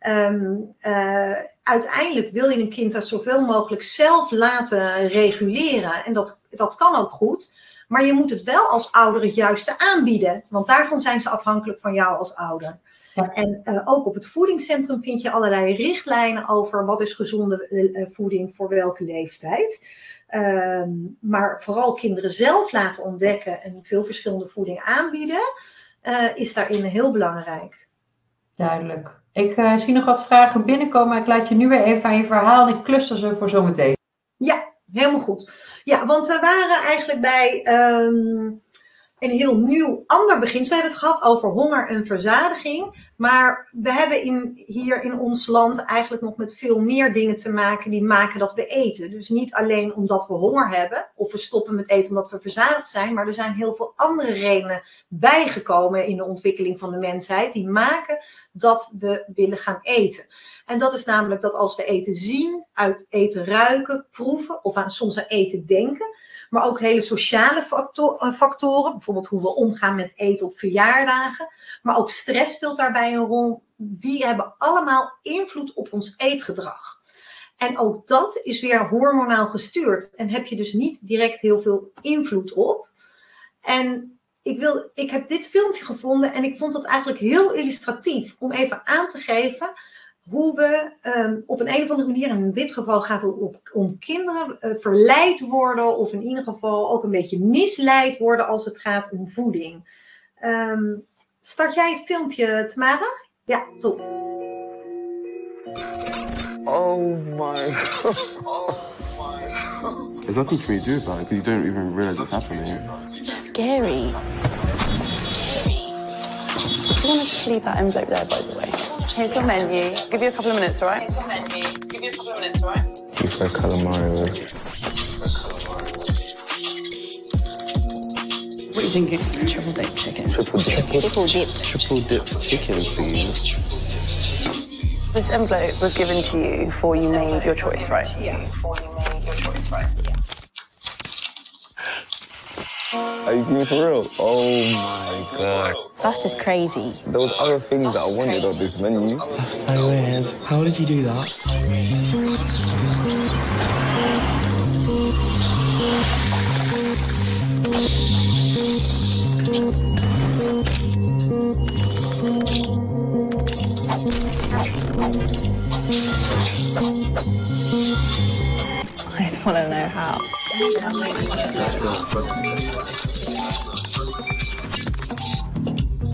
Ehm, eh, uiteindelijk wil je een kind dat zoveel mogelijk zelf laten reguleren. En dat, dat kan ook goed. Maar je moet het wel als ouder het juiste aanbieden. Want daarvan zijn ze afhankelijk van jou als ouder. Ja. En eh, ook op het voedingscentrum vind je allerlei richtlijnen over wat is gezonde eh, voeding voor welke leeftijd. Ehm, maar vooral kinderen zelf laten ontdekken en veel verschillende voeding aanbieden, is daarin heel belangrijk. Duidelijk. Ik eh, zie nog wat vragen binnenkomen, ik laat je nu weer even aan je verhaal en ik cluster ze voor zometeen. Ja, helemaal goed. Ja, want we waren eigenlijk bij ehm, een heel nieuw ander beginsel. We hebben het gehad over honger en verzadiging. Maar we hebben in, hier in ons land eigenlijk nog met veel meer dingen te maken die maken dat we eten. Dus niet alleen omdat we honger hebben of we stoppen met eten omdat we verzadigd zijn. Maar er zijn heel veel andere redenen bijgekomen in de ontwikkeling van de mensheid die maken dat we willen gaan eten. En dat is namelijk dat als we eten zien, uit eten ruiken, proeven of aan, soms aan eten denken, maar ook hele sociale eh, factoren, bijvoorbeeld hoe we omgaan met eten op verjaardagen, maar ook stress speelt daarbij een rol. Die hebben allemaal invloed op ons eetgedrag. En ook dat is weer hormonaal gestuurd en heb je dus niet direct heel veel invloed op. En ik, wil, ik heb dit filmpje gevonden en ik vond het eigenlijk heel illustratief om even aan te geven hoe we um, op een, een of andere manier, en in dit geval gaat het om, om kinderen, uh, verleid worden of in ieder geval ook een beetje misleid worden als het gaat om voeding. Um, start jij het filmpje, Tamara? Ja, top. Oh my god. There's nothing you can do about it because you don't even realize it's happening. It's just scary. Do you want to sleep that envelope there, by the way? Here's your menu. Give you a couple of minutes, all right? Here's your menu. Give you a couple of minutes, all right? Keep a calamari. What are you thinking? Triple dip chicken. Triple dip. Triple dipped. Triple dipped chicken, please. This envelope was given to you before you made your choice, right? Yeah. Before you made your choice, right? Are you being for real? Oh my god. That's just crazy. There was other things that I wanted on this menu. That's so weird. How did you do that? I just want to know how.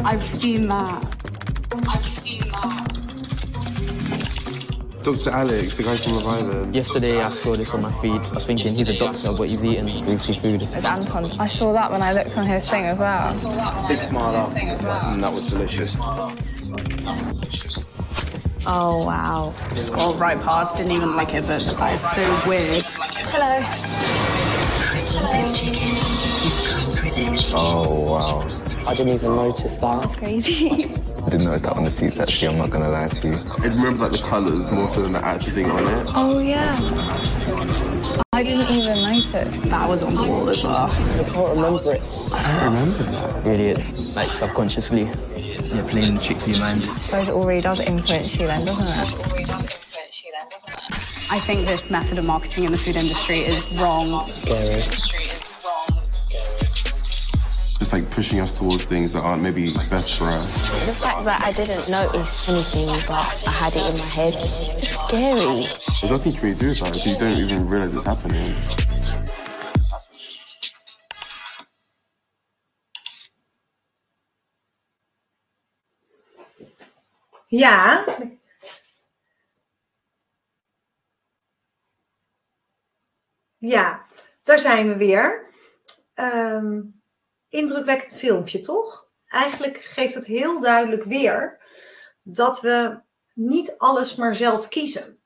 I've seen that. I've seen that. Dr. Alex, the guy from Love Island. Yesterday I saw this on my feed. I was thinking he's a doctor, but he's eating greasy food. It's Anton. I saw that when I looked on his thing as well. Big smile up. Mm, that was delicious. Oh, wow. Scrolled right past, didn't even like it, but that is so weird. Hello. Oh wow. I didn't even notice that. That's crazy. I didn't notice that on the seats actually, I'm not gonna lie to you. It remembers like the colours more so than the actual thing on it. oh, yeah. I didn't even notice. That was on the wall as well. I can't remember it. I don't remember that. Really, it's like subconsciously. Yeah, playing the tricks of your mind. I suppose it all really does influence you then, doesn't it? I think this method of marketing in the food industry is wrong. Scary. Just like pushing us towards things that aren't maybe best for us. The fact that I didn't notice anything, but I had it in my head, it's just scary. There's nothing you can do about it because you don't even realize it's happening. Yeah. Ja, daar zijn we weer. Ehm, indrukwekkend filmpje, toch? Eigenlijk geeft het heel duidelijk weer dat we niet alles maar zelf kiezen.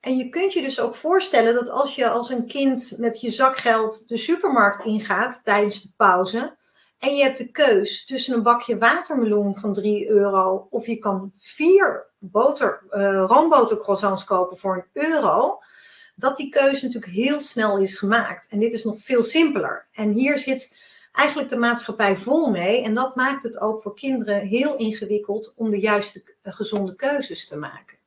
En je kunt je dus ook voorstellen dat als je als een kind met je zakgeld de supermarkt ingaat tijdens de pauze, en je hebt de keus tussen een bakje watermeloen van 3 euro of je kan vier boter, eh roombotercroissants kopen voor een euro, dat die keuze natuurlijk heel snel is gemaakt. En dit is nog veel simpeler. En hier zit eigenlijk de maatschappij vol mee. En dat maakt het ook voor kinderen heel ingewikkeld om de juiste eh, gezonde keuzes te maken.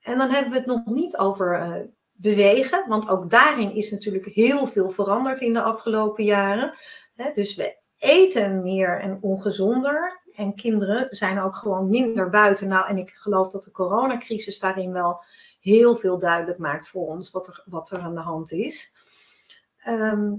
En dan hebben we het nog niet over eh, bewegen, want ook daarin is natuurlijk heel veel veranderd in de afgelopen jaren. Dus we eten meer en ongezonder. En kinderen zijn ook gewoon minder buiten. Nou, en ik geloof dat de coronacrisis daarin wel heel veel duidelijk maakt voor ons wat er, wat er aan de hand is. Ehm,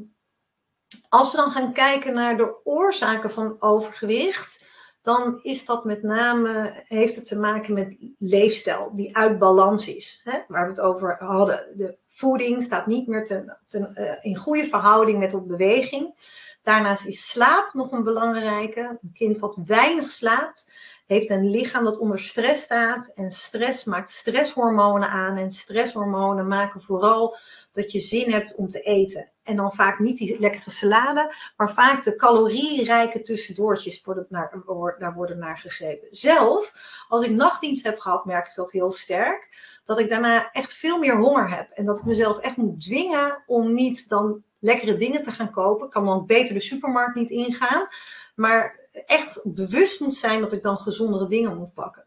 als we dan gaan kijken naar de oorzaken van overgewicht, dan is dat met name, heeft het te maken met leefstijl die uit balans is. Hè? Waar we het over hadden. De voeding staat niet meer ten, eh, in goede verhouding met op beweging. Daarnaast is slaap nog een belangrijke. Een kind wat weinig slaapt, heeft een lichaam dat onder stress staat. En stress maakt stresshormonen aan. En stresshormonen maken vooral dat je zin hebt om te eten. En dan vaak niet die lekkere salade, maar vaak de calorierijke tussendoortjes worden naar, daar worden naar gegrepen. Zelf, als ik nachtdienst heb gehad, merk ik dat heel sterk. Dat ik daarna echt veel meer honger heb. En dat ik mezelf echt moet dwingen om niet dan lekkere dingen te gaan kopen. Ik kan dan beter de supermarkt niet ingaan. Maar echt bewust moet zijn dat ik dan gezondere dingen moet pakken.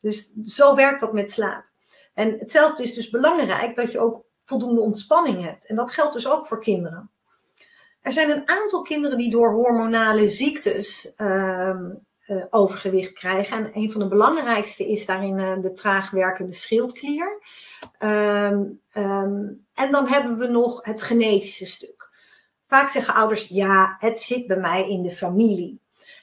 Dus zo werkt dat met slaap. En hetzelfde is dus belangrijk dat je ook voldoende ontspanning hebt. En dat geldt dus ook voor kinderen. Er zijn een aantal kinderen die door hormonale ziektes uh, uh, overgewicht krijgen. En een van de belangrijkste is daarin uh, de traag werkende schildklier. Um, um, en dan hebben we nog het genetische stuk. Vaak zeggen ouders, ja, het zit bij mij in de familie.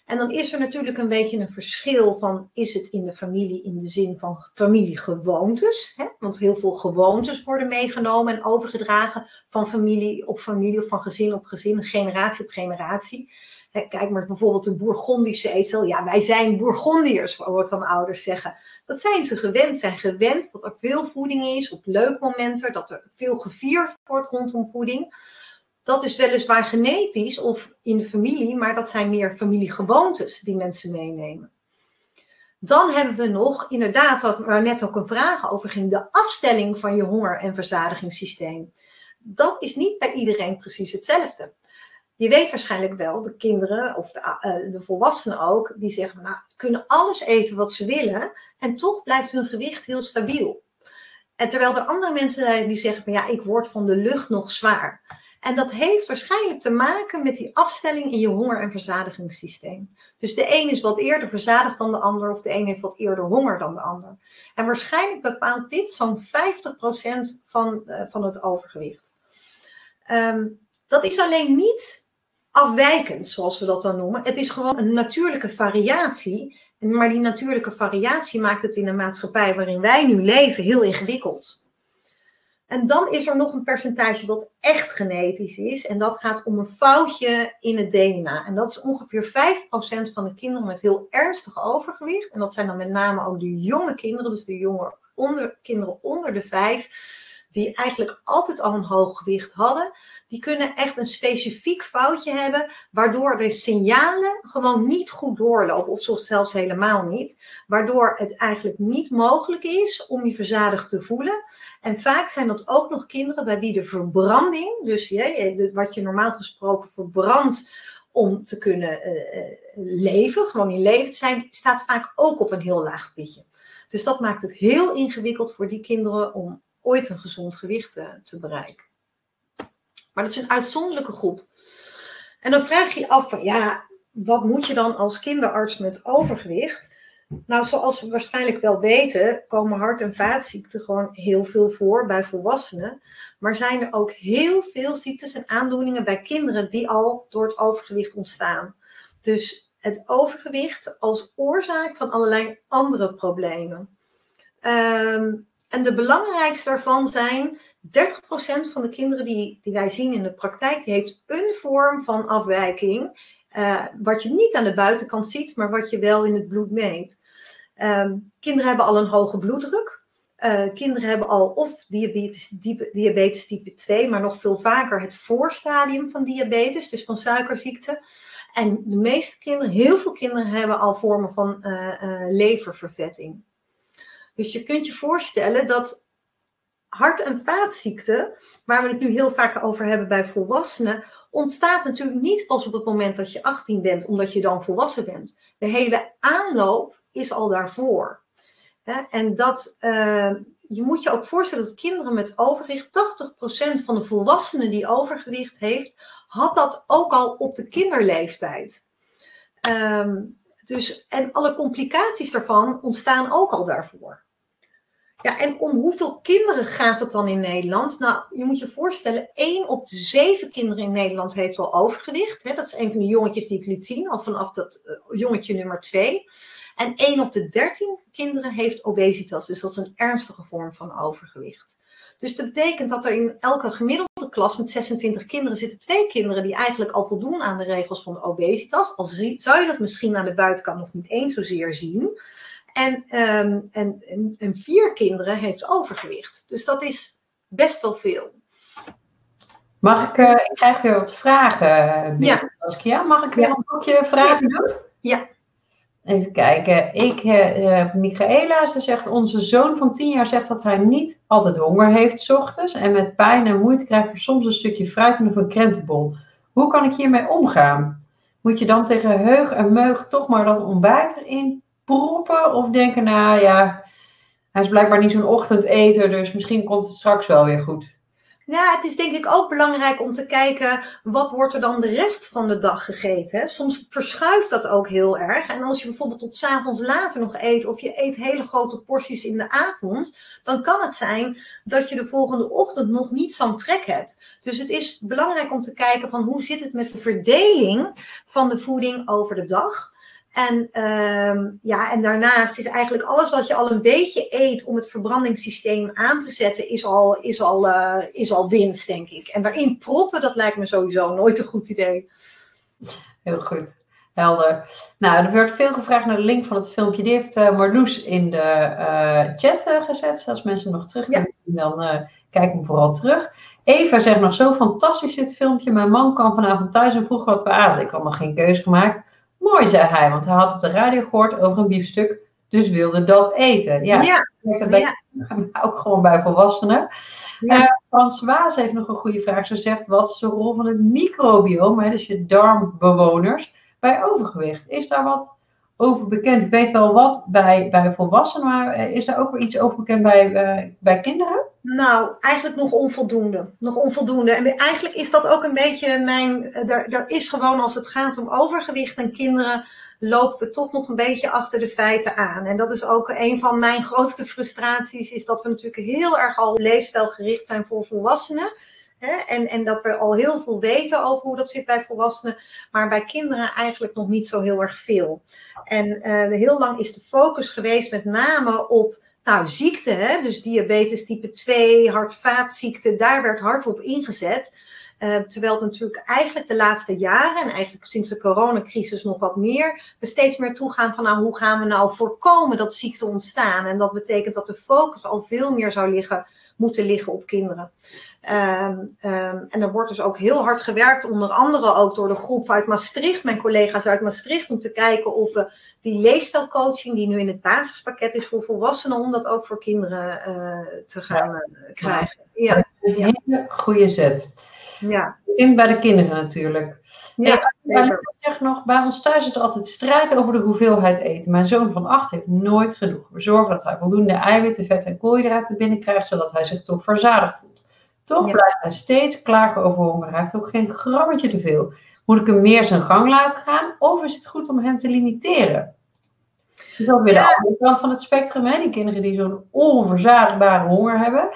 En dan is er natuurlijk een beetje een verschil van, is het in de familie in de zin van familiegewoontes? Hè? Want heel veel gewoontes worden meegenomen en overgedragen van familie op familie of van gezin op gezin, generatie op generatie. Kijk maar bijvoorbeeld een Bourgondische ezel. Ja, wij zijn Bourgondiërs, wordt dan ouders zeggen. Dat zijn ze gewend. Zijn gewend dat er veel voeding is op leukmomenten, dat er veel gevierd wordt rondom voeding. Dat is weliswaar genetisch of in de familie, maar dat zijn meer familiegewoontes die mensen meenemen. Dan hebben we nog, inderdaad, wat waar net ook een vraag over ging, de afstelling van je honger- en verzadigingssysteem. Dat is niet bij iedereen precies hetzelfde. Je weet waarschijnlijk wel, de kinderen of de, uh, de volwassenen ook, die zeggen, nou, kunnen alles eten wat ze willen en toch blijft hun gewicht heel stabiel. En terwijl er andere mensen zijn die zeggen, ja, ik word van de lucht nog zwaar. En dat heeft waarschijnlijk te maken met die afstelling in je honger- en verzadigingssysteem. Dus de een is wat eerder verzadigd dan de ander, of de een heeft wat eerder honger dan de ander. En waarschijnlijk bepaalt dit zo'n 50% van, uh, van het overgewicht. Um, dat is alleen niet afwijkend, zoals we dat dan noemen. Het is gewoon een natuurlijke variatie. Maar die natuurlijke variatie maakt het in een maatschappij waarin wij nu leven heel ingewikkeld. En dan is er nog een percentage dat echt genetisch is. En dat gaat om een foutje in het DNA. En dat is ongeveer 5% van de kinderen met heel ernstig overgewicht. En dat zijn dan met name ook de jonge kinderen, dus de jonge onder, kinderen onder de 5 die eigenlijk altijd al een hoog gewicht hadden, die kunnen echt een specifiek foutje hebben, waardoor de signalen gewoon niet goed doorlopen, of zelfs helemaal niet, waardoor het eigenlijk niet mogelijk is om je verzadigd te voelen. En vaak zijn dat ook nog kinderen bij wie de verbranding, dus wat je normaal gesproken verbrandt om te kunnen uh, leven, gewoon in leven te zijn, staat vaak ook op een heel laag pitje. Dus dat maakt het heel ingewikkeld voor die kinderen om ooit een gezond gewicht uh, te bereiken. Maar dat is een uitzonderlijke groep. En dan vraag je je af van ja, wat moet je dan als kinderarts met overgewicht? Nou, zoals we waarschijnlijk wel weten, komen hart- en vaatziekten gewoon heel veel voor bij volwassenen. Maar zijn er ook heel veel ziektes en aandoeningen bij kinderen die al door het overgewicht ontstaan. Dus het overgewicht als oorzaak van allerlei andere problemen. Um, en de belangrijkste daarvan zijn 30% van de kinderen die, die wij zien in de praktijk, heeft een vorm van afwijking. Uh, wat je niet aan de buitenkant ziet, maar wat je wel in het bloed meet. Um, kinderen hebben al een hoge bloeddruk. Uh, kinderen hebben al of diabetes, diabetes type 2, maar nog veel vaker het voorstadium van diabetes, dus van suikerziekte. En de meeste kinderen, heel veel kinderen, hebben al vormen van uh, leververvetting. Dus je kunt je voorstellen dat hart- en vaatziekten, waar we het nu heel vaak over hebben bij volwassenen, ontstaat natuurlijk niet pas op het moment dat je 18 bent, omdat je dan volwassen bent. De hele aanloop is al daarvoor. En dat, uh, je moet je ook voorstellen dat kinderen met overgewicht, 80% van de volwassenen die overgewicht heeft, had dat ook al op de kinderleeftijd. Um, dus, en alle complicaties daarvan ontstaan ook al daarvoor. Ja, en om hoeveel kinderen gaat het dan in Nederland? Nou, je moet je voorstellen, 1 op de 7 kinderen in Nederland heeft al overgewicht. Hè? Dat is een van die jongetjes die ik liet zien, al vanaf dat uh, jongetje nummer 2. En 1 op de 13 kinderen heeft obesitas, dus dat is een ernstige vorm van overgewicht. Dus dat betekent dat er in elke gemiddelde klas met 26 kinderen zitten twee kinderen die eigenlijk al voldoen aan de regels van de obesitas. Al zou je dat misschien aan de buitenkant nog niet eens zozeer zien. En, um, en, en, en, vier kinderen heeft overgewicht. Dus dat is best wel veel. Mag ik, uh, ik krijg weer wat vragen. Ja. Saskia. Mag ik weer ja. een blokje vragen doen? Ja. Even kijken. Ik, uh, Michaela, ze zegt, onze zoon van 10 jaar zegt dat hij niet altijd honger heeft s ochtends. En met pijn en moeite krijgt hij soms een stukje fruit en of een krentenbol. Hoe kan ik hiermee omgaan? Moet je dan tegen heug en meug toch maar dat ontbijt erin proppen? Of denken, nou ja, hij is blijkbaar niet zo'n ochtendeter, dus misschien komt het straks wel weer goed. Ja, het is denk ik ook belangrijk om te kijken wat wordt er dan de rest van de dag gegeten. Soms verschuift dat ook heel erg. En als je bijvoorbeeld tot s'avonds later nog eet of je eet hele grote porties in de avond, dan kan het zijn dat je de volgende ochtend nog niet zo'n trek hebt. Dus het is belangrijk om te kijken van hoe zit het met de verdeling van de voeding over de dag. En, um, ja, en daarnaast is eigenlijk alles wat je al een beetje eet om het verbrandingssysteem aan te zetten, is al, is al, uh, is al winst, denk ik. En daarin proppen, dat lijkt me sowieso nooit een goed idee. Heel goed. Helder. Nou, er werd veel gevraagd naar de link van het filmpje. Die heeft uh, Marloes in de uh, chat gezet. Dus als mensen nog terug kunnen, ja. dan kijk hem vooral terug. Eva zegt nog zo fantastisch dit filmpje. Mijn man kwam vanavond thuis en vroeg wat we aten. Ik had nog geen keuze gemaakt. Mooi, zei hij, want hij had op de radio gehoord over een biefstuk, dus wilde dat eten. Ja, ja. dat bij, ja. ook gewoon bij volwassenen. Ja. Uh, Frans Waas heeft nog een goede vraag. Ze zegt, wat is de rol van het microbiome, dus je darmbewoners, bij overgewicht? Is daar wat over bekend? Ik weet wel wat bij, bij volwassenen, maar is daar ook weer iets over bekend bij, uh, bij kinderen? Nou, eigenlijk nog onvoldoende. Nog onvoldoende. En eigenlijk is dat ook een beetje mijn. Er, er is gewoon als het gaat om overgewicht en kinderen. lopen we toch nog een beetje achter de feiten aan. En dat is ook een van mijn grootste frustraties. Is dat we natuurlijk heel erg al leefstijlgericht zijn voor volwassenen. Hè? En, en dat we al heel veel weten over hoe dat zit bij volwassenen. Maar bij kinderen eigenlijk nog niet zo heel erg veel. En uh, heel lang is de focus geweest met name op nou, ziekte, hè? dus diabetes type 2, hart-vaatziekte, daar werd hard op ingezet. Uh, terwijl het natuurlijk eigenlijk de laatste jaren, en eigenlijk sinds de coronacrisis nog wat meer, we steeds meer toegaan van nou, hoe gaan we nou voorkomen dat ziekten ontstaan. En dat betekent dat de focus al veel meer zou liggen, moeten liggen op kinderen. Um, um, en er wordt dus ook heel hard gewerkt, onder andere ook door de groep uit Maastricht, mijn collega's uit Maastricht, om te kijken of we die leefstijlcoaching, die nu in het basispakket is voor volwassenen, om dat ook voor kinderen uh, te gaan uh, krijgen. Ja. Een hele goede zet. Ja. In bij de kinderen natuurlijk. Ja, ik zeg nog, bij ons thuis is het altijd strijd over de hoeveelheid eten. Mijn zoon van acht heeft nooit genoeg. We zorgen dat hij voldoende eiwitten, vet en koolhydraten binnenkrijgt, zodat hij zich toch verzadigd voelt. Toch ja. blijft hij steeds klagen over honger. Hij heeft ook geen grammetje te veel. Moet ik hem meer zijn gang laten gaan? Of is het goed om hem te limiteren? Dat is ook weer de ja. andere kant van het spectrum. Hè? Die kinderen die zo'n onverzadigbare honger hebben.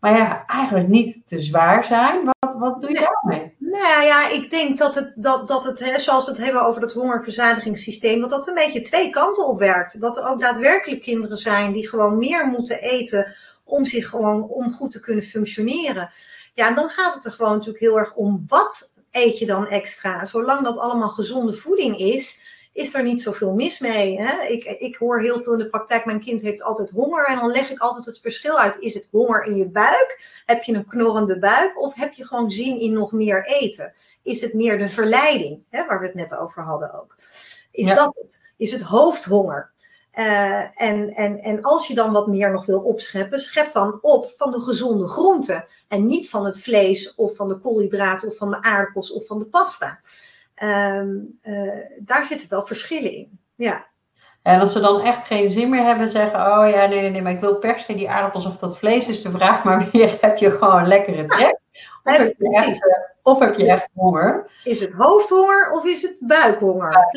Maar ja, eigenlijk niet te zwaar zijn. Wat, wat doe je nee. daarmee? Nou ja, ik denk dat het, dat, dat het hè, zoals we het hebben over dat hongerverzadigingssysteem, dat dat een beetje twee kanten op werkt. Dat er ook daadwerkelijk kinderen zijn die gewoon meer moeten eten om zich gewoon om goed te kunnen functioneren. Ja, en dan gaat het er gewoon natuurlijk heel erg om wat eet je dan extra. Zolang dat allemaal gezonde voeding is, is er niet zoveel mis mee. Hè? Ik, ik hoor heel veel in de praktijk, mijn kind heeft altijd honger. En dan leg ik altijd het verschil uit. Is het honger in je buik? Heb je een knorrende buik? Of heb je gewoon zin in nog meer eten? Is het meer de verleiding, hè, waar we het net over hadden ook? Is ja. dat het? Is het hoofdhonger? Uh, en, en, en als je dan wat meer nog wil opscheppen, schep dan op van de gezonde groenten. En niet van het vlees of van de koolhydraten of van de aardappels of van de pasta. Um, uh, daar zitten wel verschillen in. Ja. En als ze dan echt geen zin meer hebben, zeggen: Oh ja, nee, nee, nee, maar ik wil per se die aardappels of dat vlees, is de vraag. Maar weer heb je gewoon lekkere trek? Of, heb je echt, of heb je echt honger? Is het hoofdhonger of is het buikhonger? Ja,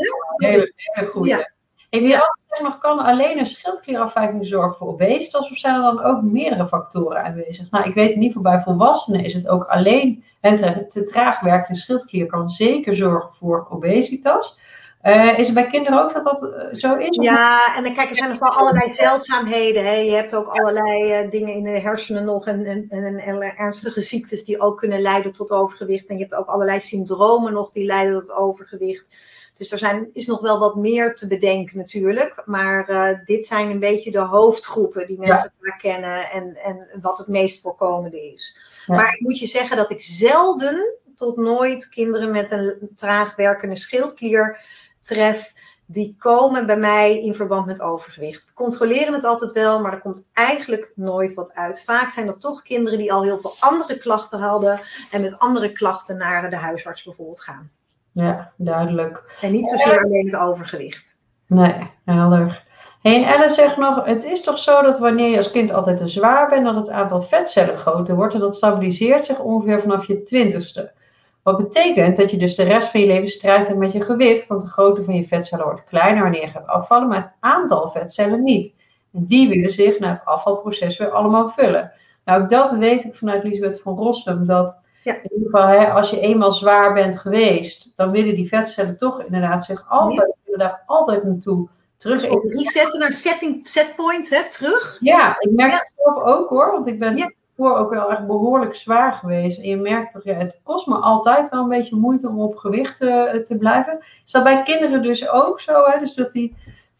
hele, hele goede. Ja. Ik wil ja. Nog, kan alleen een schildklierafwijking zorgen voor obesitas of zijn er dan ook meerdere factoren aanwezig? Nou, ik weet in ieder geval bij volwassenen is het ook alleen en te, te traag werkende schildklier kan zeker zorgen voor obesitas. Eh, is het bij kinderen ook dat dat eh, zo is? Ja, en dan kijk, er zijn nog wel allerlei zeldzaamheden. Hè. Je hebt ook allerlei eh, dingen in de hersenen nog en, en, en, en ernstige ziektes die ook kunnen leiden tot overgewicht. En je hebt ook allerlei syndromen nog die leiden tot overgewicht. Dus er zijn, is nog wel wat meer te bedenken natuurlijk. Maar uh, dit zijn een beetje de hoofdgroepen die mensen ja. kennen en, en wat het meest voorkomende is. Ja. Maar ik moet je zeggen dat ik zelden tot nooit kinderen met een traag werkende schildklier tref. Die komen bij mij in verband met overgewicht. We controleren het altijd wel, maar er komt eigenlijk nooit wat uit. Vaak zijn dat toch kinderen die al heel veel andere klachten hadden en met andere klachten naar de huisarts bijvoorbeeld gaan. Ja, duidelijk. En niet zozeer alleen het overgewicht. Nee, helder. Hey, en Ellen zegt nog, het is toch zo dat wanneer je als kind altijd te zwaar bent, dat het aantal vetcellen groter wordt en dat stabiliseert zich ongeveer vanaf je twintigste. Wat betekent dat je dus de rest van je leven strijdt met je gewicht, want de grootte van je vetcellen wordt kleiner wanneer je gaat afvallen, maar het aantal vetcellen niet. En die willen zich na het afvalproces weer allemaal vullen. Nou, ook dat weet ik vanuit Lisbeth van Rossum, dat ja. in ieder geval, hè, als je eenmaal zwaar bent geweest, dan willen die vetcellen toch inderdaad zich altijd, willen daar altijd naartoe terug. Dus resetten naar setting, setpoint, hè, terug. Ja, ik merk ja. het zelf ook hoor, want ik ben ja. voor ook wel echt behoorlijk zwaar geweest. En je merkt toch, ja, het kost me altijd wel een beetje moeite om op gewicht uh, te blijven. Is dat bij kinderen dus ook zo, hè? Dus dat die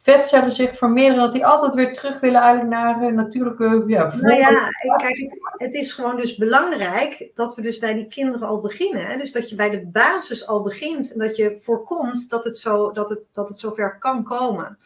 vetcellen zich vermeerderen, dat die altijd weer terug willen eigenlijk naar hun natuurlijke ja, Nou ja, kijk, het is gewoon dus belangrijk dat we dus bij die kinderen al beginnen. Hè? Dus dat je bij de basis al begint en dat je voorkomt dat het, zo, dat het, dat het zover kan komen.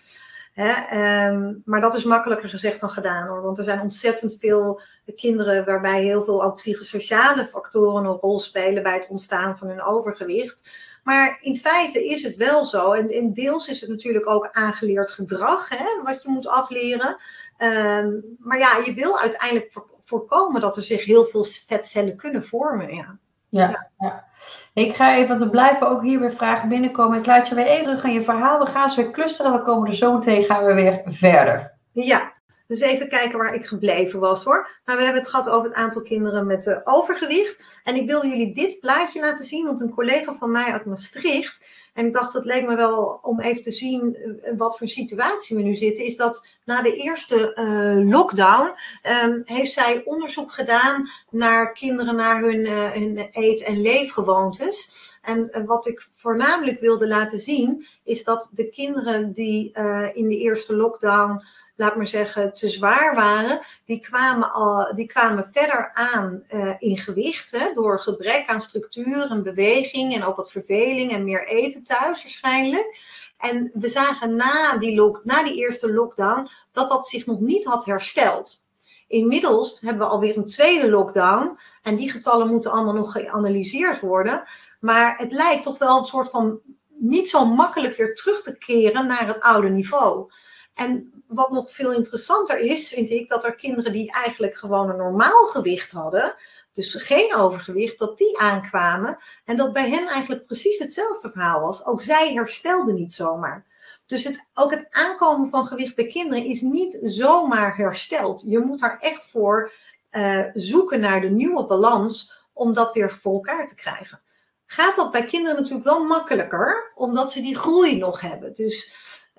Hè? Um, maar dat is makkelijker gezegd dan gedaan hoor. Want er zijn ontzettend veel kinderen waarbij heel veel ook psychosociale factoren een rol spelen bij het ontstaan van hun overgewicht. Maar in feite is het wel zo. En, en deels is het natuurlijk ook aangeleerd gedrag, hè, wat je moet afleren. Um, maar ja, je wil uiteindelijk voorkomen dat er zich heel veel vetcellen kunnen vormen. Ja. Ja, ja. Ik ga even, want er blijven ook hier weer vragen binnenkomen. Ik laat je weer even terug aan je verhaal. We gaan ze weer clusteren. We komen er zo meteen gaan we weer verder. Ja, dus even kijken waar ik gebleven was hoor. Nou, we hebben het gehad over het aantal kinderen met uh, overgewicht. En ik wil jullie dit plaatje laten zien, want een collega van mij uit Maastricht. En ik dacht, het leek me wel om even te zien uh, wat voor situatie we nu zitten. Is dat na de eerste uh, lockdown um, heeft zij onderzoek gedaan naar kinderen, naar hun, hun eet- en leefgewoontes. En wat ik voornamelijk wilde laten zien, is dat de kinderen die in de eerste lockdown laat maar zeggen, te zwaar waren, die kwamen, al, die kwamen verder aan uh, in gewicht. Hè, door gebrek aan structuur en beweging en ook wat verveling en meer eten thuis waarschijnlijk. En we zagen na die, lock, na die eerste lockdown dat dat zich nog niet had hersteld. Inmiddels hebben we alweer een tweede lockdown en die getallen moeten allemaal nog geanalyseerd worden. Maar het lijkt toch wel een soort van niet zo makkelijk weer terug te keren naar het oude niveau. En wat nog veel interessanter is, vind ik, dat er kinderen die eigenlijk gewoon een normaal gewicht hadden, dus geen overgewicht, dat die aankwamen en dat bij hen eigenlijk precies hetzelfde verhaal was. Ook zij herstelden niet zomaar. Dus het, ook het aankomen van gewicht bij kinderen is niet zomaar hersteld. Je moet daar echt voor uh, zoeken naar de nieuwe balans om dat weer voor elkaar te krijgen. Gaat dat bij kinderen natuurlijk wel makkelijker, omdat ze die groei nog hebben. Dus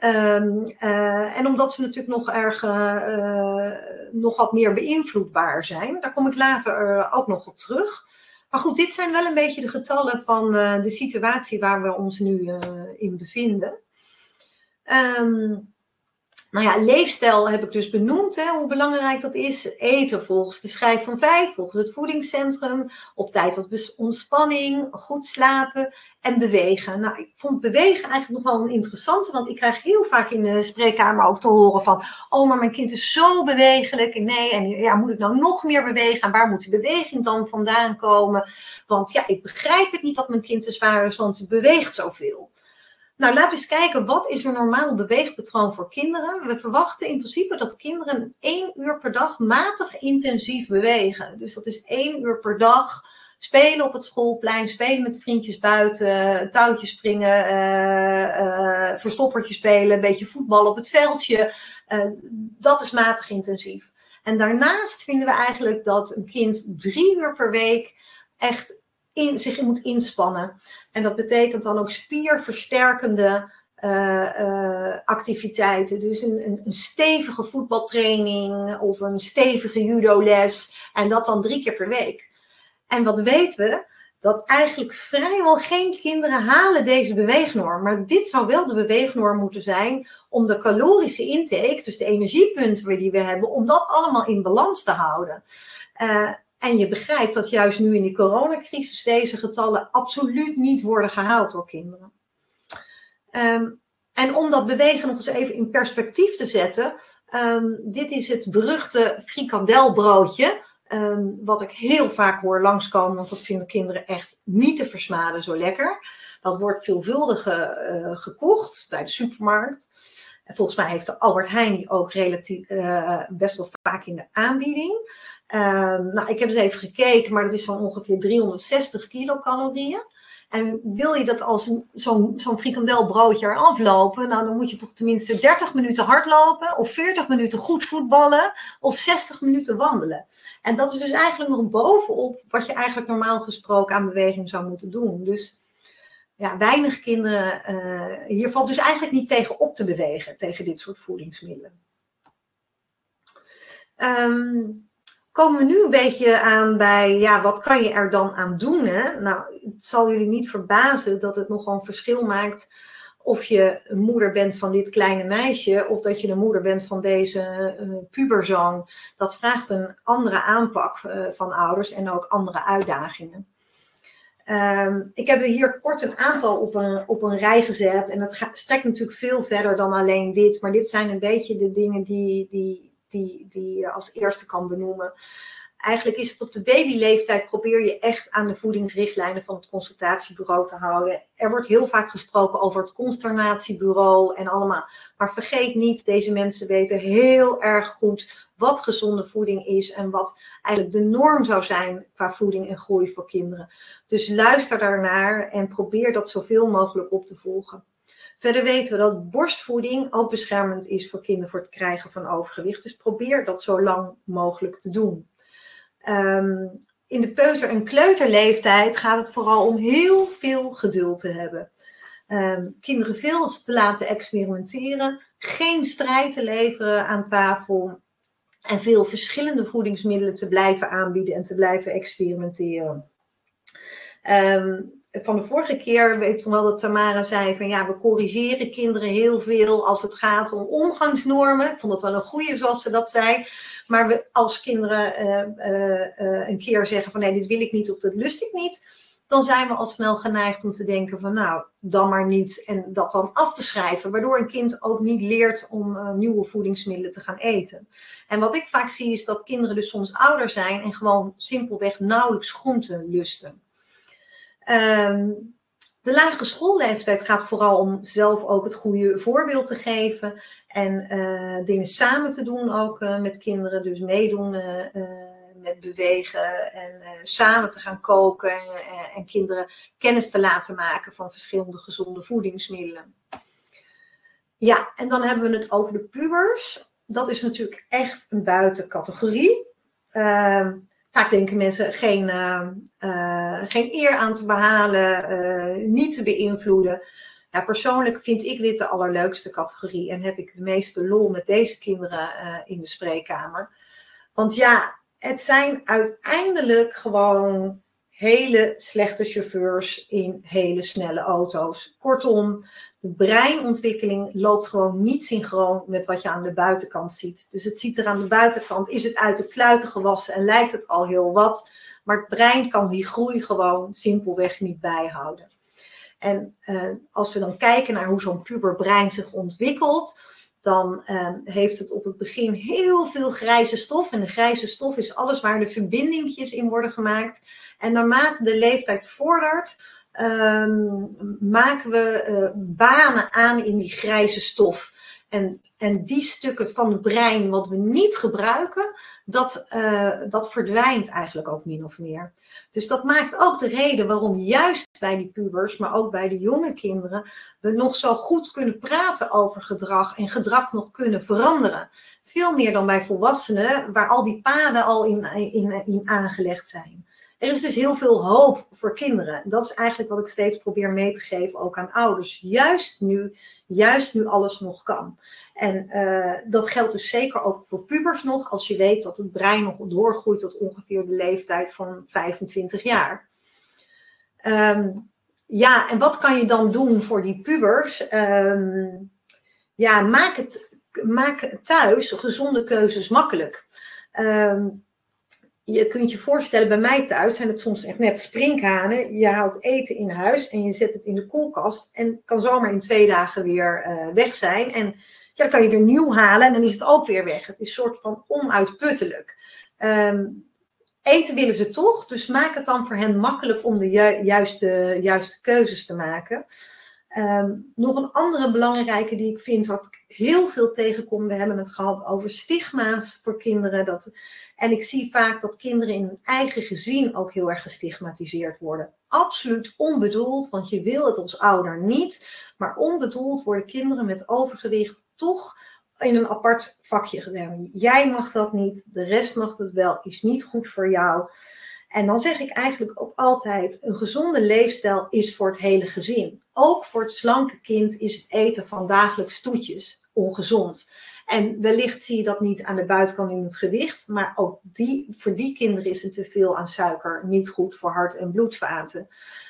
Um, uh, en omdat ze natuurlijk nog erg uh, nog wat meer beïnvloedbaar zijn. Daar kom ik later uh, ook nog op terug. Maar goed, dit zijn wel een beetje de getallen van de situatie waar we ons nu in bevinden. Um, nou ja, leefstijl heb ik dus benoemd, hè, hoe belangrijk dat is. Eten volgens de schijf van vijf, volgens het voedingscentrum, op tijd tot ontspanning, goed slapen en bewegen. Nou, ik vond bewegen eigenlijk nog wel een interessante, want ik krijg heel vaak in de spreekkamer ook te horen van, oh, maar mijn kind is zo bewegelijk. Nee, en ja, moet ik nou nog meer bewegen? En waar moet die beweging dan vandaan komen? Want ja, ik begrijp het niet dat mijn kind te zwaar is, want ze beweegt zoveel. Nou, laten we eens kijken, wat is een normaal beweegpatroon voor kinderen? We verwachten in principe dat kinderen één uur per dag matig intensief bewegen. Dus dat is één uur per dag Spelen op het schoolplein, spelen met vriendjes buiten, touwtjes springen, uh, verstoppertje spelen, een beetje voetbal op het veldje. Uh, dat is matig intensief. En daarnaast vinden we eigenlijk dat een kind drie uur per week echt in, zich moet inspannen. En dat betekent dan ook spierversterkende activiteiten. Dus een, een, een, stevige voetbaltraining of een stevige judoles. En dat dan drie keer per week. En wat weten we? Dat eigenlijk vrijwel geen kinderen halen deze beweegnorm. Maar dit zou wel de beweegnorm moeten zijn om de calorische intake, dus de energiepunten die we hebben, om dat allemaal in balans te houden. Uh, en je begrijpt dat juist nu in die coronacrisis deze getallen absoluut niet worden gehaald door kinderen. Um, en om dat bewegen nog eens even in perspectief te zetten. Um, dit is het beruchte frikandelbroodje. Um, wat ik heel vaak hoor langskomen, want dat vinden kinderen echt niet te versmaden zo lekker. Dat wordt veelvuldig uh, gekocht bij de supermarkt. En volgens mij heeft de Albert Heijn die ook relatief, uh, best wel vaak in de aanbieding. Um, nou, ik heb eens even gekeken, maar dat is van ongeveer 360 kilocalorieën. En wil je dat als zo'n zo'n frikandelbroodje eraf lopen, nou dan moet je toch tenminste 30 minuten hardlopen, of 40 minuten goed voetballen, of 60 minuten wandelen. En dat is dus eigenlijk nog bovenop wat je eigenlijk normaal gesproken aan beweging zou moeten doen. Dus ja, weinig kinderen, uh, hier valt dus eigenlijk niet tegen op te bewegen, tegen dit soort voedingsmiddelen. Um, komen we nu een beetje aan bij, ja, wat kan je er dan aan doen? Hè? Nou, het zal jullie niet verbazen dat het nogal een verschil maakt of je moeder bent van dit kleine meisje of dat je de moeder bent van deze uh, puberzoon. Dat vraagt een andere aanpak uh, van ouders en ook andere uitdagingen. Um, ik heb er hier kort een aantal op een, op een rij gezet en dat strekt natuurlijk veel verder dan alleen dit, maar dit zijn een beetje de dingen die, die, die, die je als eerste kan benoemen. Eigenlijk is het op de babyleeftijd probeer je echt aan de voedingsrichtlijnen van het consultatiebureau te houden. Er wordt heel vaak gesproken over het consternatiebureau en allemaal. Maar vergeet niet, deze mensen weten heel erg goed wat gezonde voeding is en wat eigenlijk de norm zou zijn qua voeding en groei voor kinderen. Dus luister daarnaar en probeer dat zoveel mogelijk op te volgen. Verder weten we dat borstvoeding ook beschermend is voor kinderen voor het krijgen van overgewicht. Dus probeer dat zo lang mogelijk te doen. Um, in de peuter- en kleuterleeftijd gaat het vooral om heel veel geduld te hebben. Um, kinderen veel te laten experimenteren, geen strijd te leveren aan tafel en veel verschillende voedingsmiddelen te blijven aanbieden en te blijven experimenteren. Um, van de vorige keer weet ik wel dat Tamara zei van ja, we corrigeren kinderen heel veel als het gaat om omgangsnormen. Ik vond dat wel een goede zoals ze dat zei. Maar we, als kinderen uh, uh, uh, een keer zeggen van nee, dit wil ik niet of dat lust ik niet, dan zijn we al snel geneigd om te denken van nou, dan maar niet en dat dan af te schrijven. Waardoor een kind ook niet leert om nieuwe voedingsmiddelen te gaan eten. En wat ik vaak zie is dat kinderen dus soms ouder zijn en gewoon simpelweg nauwelijks groenten lusten. Um, de lagere schoolleeftijd gaat vooral om zelf ook het goede voorbeeld te geven en uh, dingen samen te doen ook uh, met kinderen. Dus meedoen uh, met bewegen en samen te gaan koken en, en, kinderen kennis te laten maken van verschillende gezonde voedingsmiddelen. Ja, en dan hebben we het over de pubers. Dat is natuurlijk echt een buitencategorie. Ehm, Vaak denken mensen geen, uh, uh, geen eer aan te behalen, uh, niet te beïnvloeden. Persoonlijk vind ik dit de allerleukste categorie en heb ik de meeste lol met deze kinderen in de spreekkamer. Want ja, het zijn uiteindelijk gewoon hele slechte chauffeurs in hele snelle auto's. Kortom, de breinontwikkeling loopt gewoon niet synchroon met wat je aan de buitenkant ziet. Dus het ziet er aan de buitenkant, is het uit de kluiten gewassen en lijkt het al heel wat. Maar het brein kan die groei gewoon simpelweg niet bijhouden. En uh, als we dan kijken naar hoe zo'n puberbrein zich ontwikkelt, dan uh, heeft het op het begin heel veel grijze stof. En de grijze stof is alles waar de verbindingjes in worden gemaakt. En naarmate de leeftijd vordert, um, maken we uh, banen aan in die grijze stof. En, en die stukken van het brein wat we niet gebruiken, dat, eh, dat verdwijnt eigenlijk ook min of meer. Dus dat maakt ook de reden waarom juist bij die pubers, maar ook bij de jonge kinderen, we nog zo goed kunnen praten over gedrag en gedrag nog kunnen veranderen. Veel meer dan bij volwassenen, waar al die paden al in, in, in aangelegd zijn. Er is dus heel veel hoop voor kinderen. Dat is eigenlijk wat ik steeds probeer mee te geven, ook aan ouders. Juist nu, juist nu alles nog kan. En uh, dat geldt dus zeker ook voor pubers nog, als je weet dat het brein nog doorgroeit tot ongeveer de leeftijd van 25 jaar. Um, ja, en wat kan je dan doen voor die pubers? Um, ja, maak het, maak thuis gezonde keuzes makkelijk. Um, je kunt je voorstellen, bij mij thuis zijn het soms echt net sprinkhanen. Je haalt eten in huis en je zet het in de koelkast en kan zomaar in twee dagen weer uh, weg zijn. En ja, dan kan je weer nieuw halen en dan is het ook weer weg. Het is een soort van onuitputtelijk. Um, eten willen ze toch, dus maak het dan voor hen makkelijk om de ju juiste, juiste keuzes te maken. Um, nog een andere belangrijke die ik vind, wat ik heel veel tegenkom, we hebben het gehad over stigma's voor kinderen. Dat, en ik zie vaak dat kinderen in hun eigen gezin ook heel erg gestigmatiseerd worden. Absoluut onbedoeld, want je wil het als ouder niet. Maar onbedoeld worden kinderen met overgewicht toch in een apart vakje gedaan. Jij mag dat niet, de rest mag het wel, is niet goed voor jou. En dan zeg ik eigenlijk ook altijd: een gezonde leefstijl is voor het hele gezin. Ook voor het slanke kind is het eten van dagelijks toetjes ongezond. En wellicht zie je dat niet aan de buitenkant in het gewicht, maar ook die, voor die kinderen is een te veel aan suiker niet goed voor hart- en bloedvaten.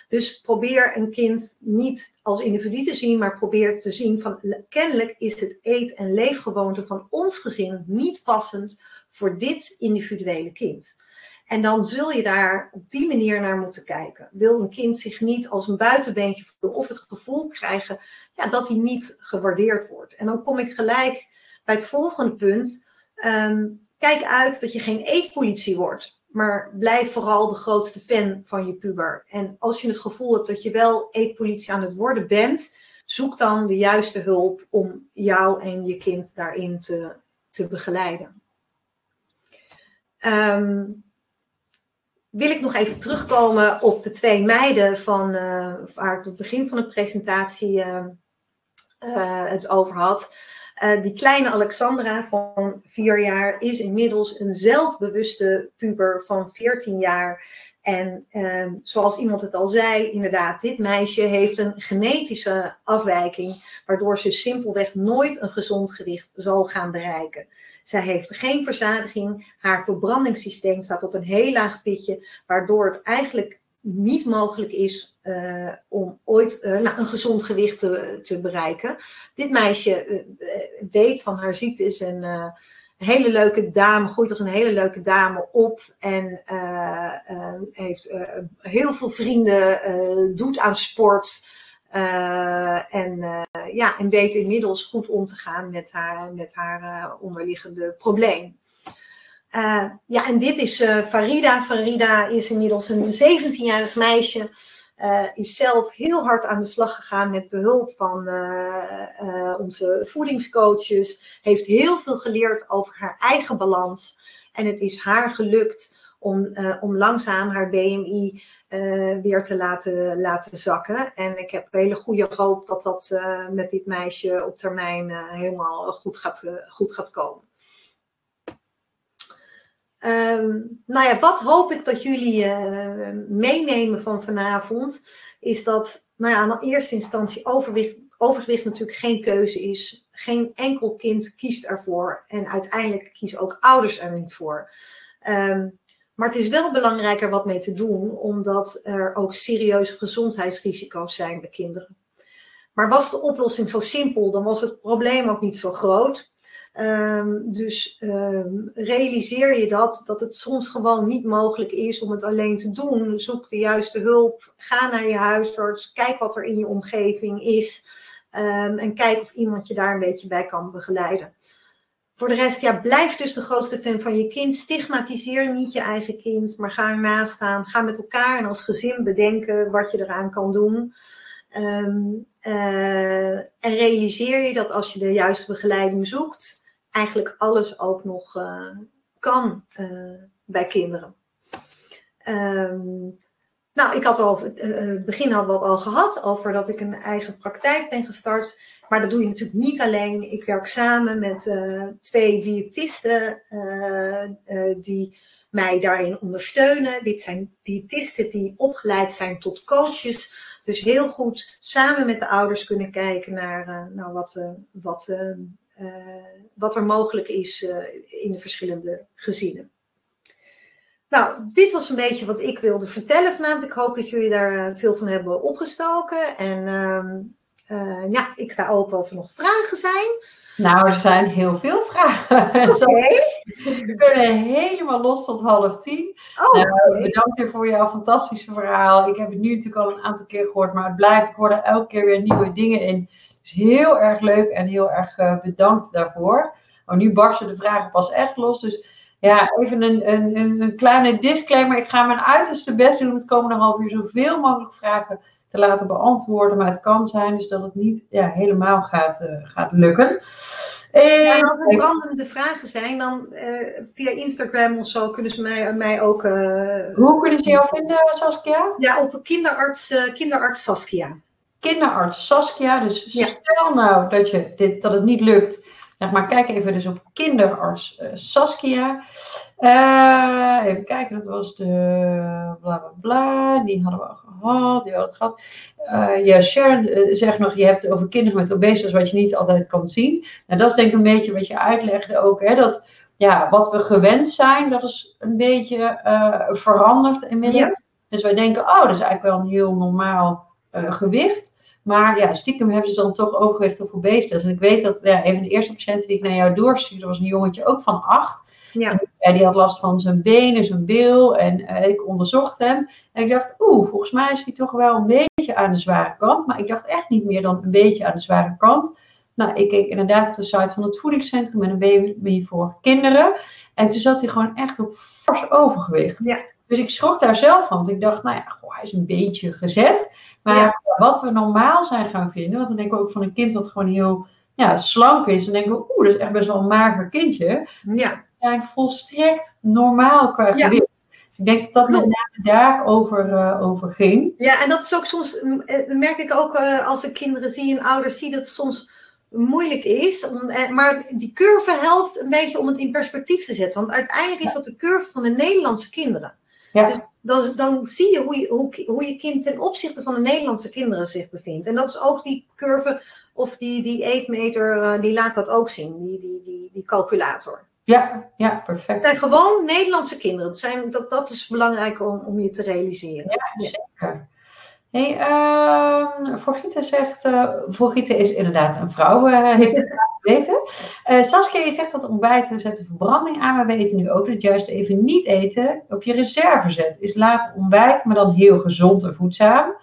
Dus probeer een kind niet als individu te zien, maar probeer te zien van kennelijk is het eet- en leefgewoonte van ons gezin niet passend voor dit individuele kind. En dan zul je daar op die manier naar moeten kijken. Wil een kind zich niet als een buitenbeentje voelen of het gevoel krijgen ja, dat hij niet gewaardeerd wordt? En dan kom ik gelijk bij het volgende punt. Um, kijk uit dat je geen eetpolitie wordt, maar blijf vooral de grootste fan van je puber. En als je het gevoel hebt dat je wel eetpolitie aan het worden bent, zoek dan de juiste hulp om jou en je kind daarin te, te begeleiden. Um, wil ik nog even terugkomen op de twee meiden van, uh, waar ik het begin van de presentatie uh, uh, het over had. die kleine Alexandra van vier jaar is inmiddels een zelfbewuste puber van 14 jaar. En ehm, zoals iemand het al zei, inderdaad, dit meisje heeft een genetische afwijking, waardoor ze simpelweg nooit een gezond gewicht zal gaan bereiken. Zij heeft geen verzadiging. Haar verbrandingssysteem staat op een heel laag pitje, waardoor het eigenlijk niet mogelijk is uh, om ooit nou, een gezond gewicht te, bereiken. Dit meisje uh, weet van haar ziekte is een hele leuke dame, groeit als een hele leuke dame op en heeft heel veel vrienden, doet aan sport. Uh, en, uh, ja, en weet inmiddels goed om te gaan met haar, met haar uh, onderliggende probleem. ja, en dit is Farida. Farida is inmiddels een 17-jarig meisje. is zelf heel hard aan de slag gegaan met behulp van onze voedingscoaches. Heeft heel veel geleerd over haar eigen balans. En het is haar gelukt om, om langzaam haar BMI uh, weer te laten, laten zakken. En ik heb hele goede hoop dat dat uh, met dit meisje op termijn uh, helemaal goed gaat, goed gaat komen. Um, nou ja, wat hoop ik dat jullie meenemen van vanavond, is dat nou ja, in eerste instantie overwicht, overgewicht natuurlijk geen keuze is. Geen enkel kind kiest ervoor en uiteindelijk kiezen ook ouders er niet voor. Um, maar het is wel belangrijker wat mee te doen, omdat er ook serieuze gezondheidsrisico's zijn bij kinderen. Maar was de oplossing zo simpel, dan was het probleem ook niet zo groot. Um, dus um, realiseer je dat, dat het soms gewoon niet mogelijk is om het alleen te doen. Zoek de juiste hulp, ga naar je huisarts, kijk wat er in je omgeving is um, en kijk of iemand je daar een beetje bij kan begeleiden. Voor de rest, ja, blijf dus de grootste fan van je kind. Stigmatiseer niet je eigen kind, maar ga ernaast staan. Ga met elkaar en als gezin bedenken wat je eraan kan doen. Ehm, eh, en realiseer je dat als je de juiste begeleiding zoekt, eigenlijk alles ook nog eh, kan eh, bij kinderen. Ehm, nou, ik had al, het begin wat al gehad over dat ik een eigen praktijk ben gestart. Maar dat doe je natuurlijk niet alleen. Ik werk samen met eh, twee diëtisten eh, eh, die mij daarin ondersteunen. Dit zijn diëtisten die opgeleid zijn tot coaches. Dus heel goed samen met de ouders kunnen kijken naar, naar wat, eh, wat, eh, wat er mogelijk is in de verschillende gezinnen. Nou, dit was een beetje wat ik wilde vertellen vanavond. Ik hoop dat jullie daar veel van hebben opgestoken. En ehm, eh, ja, ik sta open of er nog vragen zijn. Nou, er zijn heel veel vragen. Oké. We kunnen helemaal los tot half tien. Oh, Nou, bedankt weer voor jouw fantastische verhaal. Ik heb het nu natuurlijk al een aantal keer gehoord, maar het blijft. Ik hoor er elke keer weer nieuwe dingen in. Dus heel erg leuk en heel erg eh, bedankt daarvoor. Oh, nu barsten de vragen pas echt los. Dus ja, even een, een, een, een kleine disclaimer. Ik ga mijn uiterste best doen om het komende half uur zoveel mogelijk vragen te laten beantwoorden. Maar het kan zijn dus dat het niet ja, helemaal gaat, eh, gaat lukken. En als er brandende vragen zijn, dan eh, via Instagram of zo kunnen ze mij, mij ook. eh, Hoe kunnen ze jou vinden, Saskia? ja, op kinderarts, kinderarts Saskia. kinderarts Saskia. Dus Ja. stel nou dat, je dit, dat het niet lukt. Zeg maar kijk even dus op kinderarts Saskia. Eh, even kijken, dat was de bla bla bla. Die hadden we al gehad. Die hadden we het gehad. Eh, ja, Sharon eh, zegt nog, je hebt over kinderen met obesitas wat je niet altijd kan zien. Nou, dat is denk ik een beetje wat je uitlegde ook. Hè, dat ja, wat we gewend zijn, dat is een beetje veranderd inmiddels. Ja. Dus wij denken, oh, dat is eigenlijk wel een heel normaal gewicht. Maar ja, stiekem hebben ze dan toch overgewicht of obesitas. En ik weet dat ja, een van de eerste patiënten die ik naar jou doorstuurde, was een jongetje ook van acht. Ja. En die had last van zijn benen, zijn bil. En eh, ik onderzocht hem. En ik dacht, oeh, volgens mij is hij toch wel een beetje aan de zware kant. Maar ik dacht echt niet meer dan een beetje aan de zware kant. Nou, ik keek inderdaad op de site van het voedingscentrum met een baby voor kinderen. En toen zat hij gewoon echt op fors overgewicht. Ja. Dus ik schrok daar zelf van. Want ik dacht, nou ja, goh, hij is een beetje gezet. Maar Ja. wat we normaal zijn gaan vinden, want dan denken we ook van een kind dat gewoon heel ja, slank is. Dan denken we, oeh, dat is echt best wel een mager kindje. Ja, Zijn volstrekt normaal qua Ja. gewicht. Dus ik denk dat dat met name daarover eh, over ging. ja, en dat is ook soms, eh, merk ik ook eh, als ik kinderen zie en ouders zie, dat het soms moeilijk is. Om, eh, maar die curve helpt een beetje om het in perspectief te zetten. Want uiteindelijk is dat de curve van de Nederlandse kinderen. Ja. Dus dan, dan zie je hoe, je hoe hoe je kind ten opzichte van de Nederlandse kinderen zich bevindt. En dat is ook die curve, of die, die eetmeter, die laat dat ook zien, die, die, die, die calculator. Ja, ja, Het perfect. zijn gewoon Nederlandse kinderen. Het zijn, dat, dat is belangrijk om, om je te realiseren. Zeker. Hey, Vorgiete zegt, Vorgiete is inderdaad een vrouw, eh, heeft het weten. Eh, Saskia, je zegt dat ontbijten zet de verbranding aan, maar we weten nu ook dat juist even niet eten op je reserve zet. Is later ontbijt, maar dan heel gezond en voedzaam.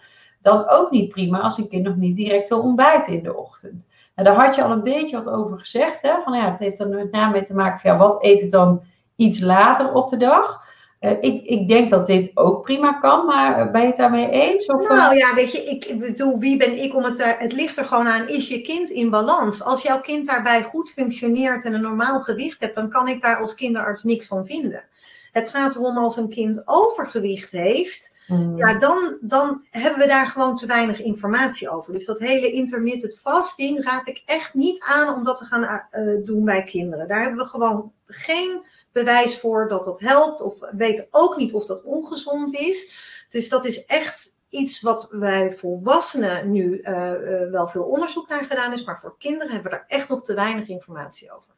Dan ook niet prima als een kind nog niet direct wil ontbijten in de ochtend. Nou, daar had je al een beetje wat over gezegd. Hè? Van, ja, het heeft er met name mee te maken van wat eet het dan iets later op de dag. Eh, ik, ik denk dat dit ook prima kan, maar eh, ben je het daarmee eens? Of, eh, Nou ja, weet je, ik bedoel, wie ben ik om het... er- Het ligt er gewoon aan, is je kind in balans? Als jouw kind daarbij goed functioneert en een normaal gewicht hebt, dan kan ik daar als kinderarts niks van vinden. Het gaat erom als een kind overgewicht heeft, hmm, ja, dan, dan hebben we daar gewoon te weinig informatie over. Dus dat hele intermittent fasting raad ik echt niet aan om dat te gaan eh, doen bij kinderen. Daar hebben we gewoon geen bewijs voor dat dat helpt. Of we weten ook niet of dat ongezond is. Dus dat is echt iets wat bij volwassenen nu eh, eh, wel veel onderzoek naar gedaan is. Maar voor kinderen hebben we daar echt nog te weinig informatie over.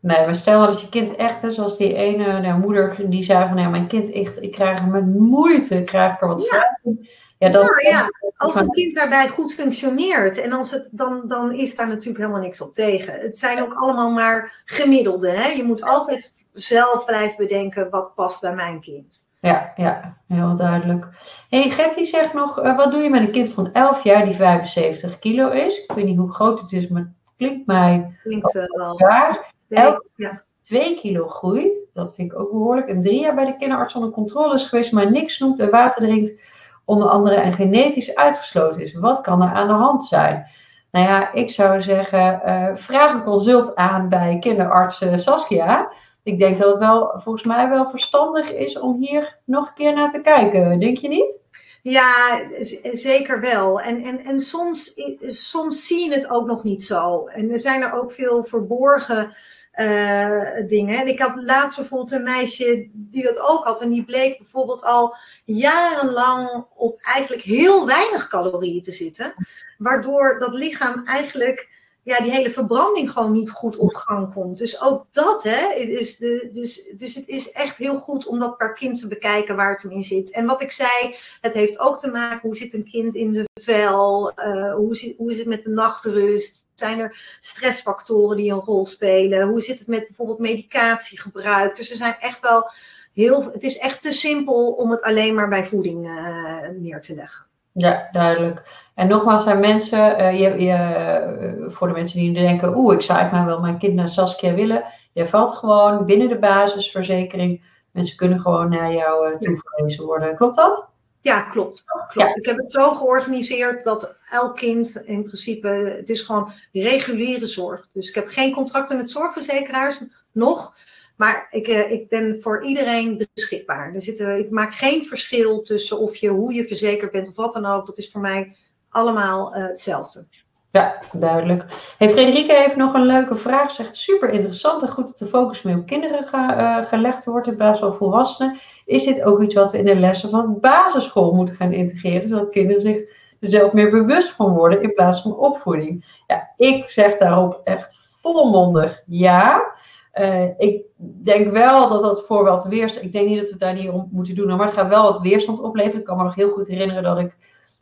Nee, maar stel dat je kind echt, hè, zoals die ene nou, moeder die zei van ja, mijn kind echt, ik krijg er met moeite, krijg ik er wat Ja. van. Ja, dan, Nou ja, Als een kind daarbij goed functioneert, en als het, dan, dan is daar natuurlijk helemaal niks op tegen. Het zijn ook allemaal maar gemiddelde. Hè? Je moet altijd zelf blijven bedenken wat past bij mijn kind. Ja, ja, heel duidelijk. hey, Gertie zegt nog, eh, wat doe je met een kind van 11 jaar die 75 kilo is? Ik weet niet hoe groot het is, maar het klinkt mij Klinkt eh, wel. waar. Elk- Ja. 2 kilo groeit, dat vind ik ook behoorlijk. En drie jaar bij de kinderarts onder controle is geweest, maar niks snoept en water drinkt. onder andere en genetisch uitgesloten is. Wat kan er aan de hand zijn? Nou ja, ik zou zeggen, eh, vraag een consult aan bij kinderarts eh, Saskia. Ik denk dat het wel, volgens mij wel verstandig is om hier nog een keer naar te kijken. Denk je niet? Ja, zeker wel. En, en, en soms, soms zie je het ook nog niet zo. En er zijn er ook veel verborgen eh, dingen. En ik had laatst bijvoorbeeld een meisje die dat ook had. En die bleek bijvoorbeeld al jarenlang op eigenlijk heel weinig calorieën te zitten. Waardoor dat lichaam eigenlijk ja, die hele verbranding gewoon niet goed op gang komt. Dus ook dat, hè, is de, dus, dus het is echt heel goed om dat per kind te bekijken waar het hem in zit. En wat ik zei, het heeft ook te maken hoe zit een kind in de vel, uh, hoe, zit, hoe is het met de nachtrust, zijn er stressfactoren die een rol spelen, hoe zit het met bijvoorbeeld medicatiegebruik. Dus er zijn echt wel heel, het is echt te simpel om het alleen maar bij voeding uh, neer te leggen. Ja, duidelijk. En nogmaals, zijn mensen, uh, je, je, uh, voor de mensen die nu denken, oeh, ik zou eigenlijk wel mijn kind naar Saskia willen. Je valt gewoon binnen de basisverzekering. Mensen kunnen gewoon naar jou uh, toeverwezen worden. Klopt dat? Ja, klopt. klopt. Ja. Ik heb het zo georganiseerd dat elk kind in principe, het is gewoon reguliere zorg. Dus ik heb geen contracten met zorgverzekeraars nog. Maar ik, ik ben voor iedereen beschikbaar. Er zit, ik maak geen verschil tussen of je, hoe je verzekerd bent of wat dan ook. Dat is voor mij allemaal uh, hetzelfde. Ja, duidelijk. Hey, Frederike heeft nog een leuke vraag. Zegt super interessant en goed dat de focus meer op kinderen ge, gelegd wordt in plaats van volwassenen. Is dit ook iets wat we in de lessen van basisschool moeten gaan integreren, zodat kinderen zich er zelf meer bewust van worden in plaats van opvoeding? Ja, ik zeg daarop echt volmondig ja. Uh, ik denk wel dat dat voor wat weerstand. Ik denk niet dat we het daar niet om moeten doen, maar het gaat wel wat weerstand opleveren. Ik kan me nog heel goed herinneren dat ik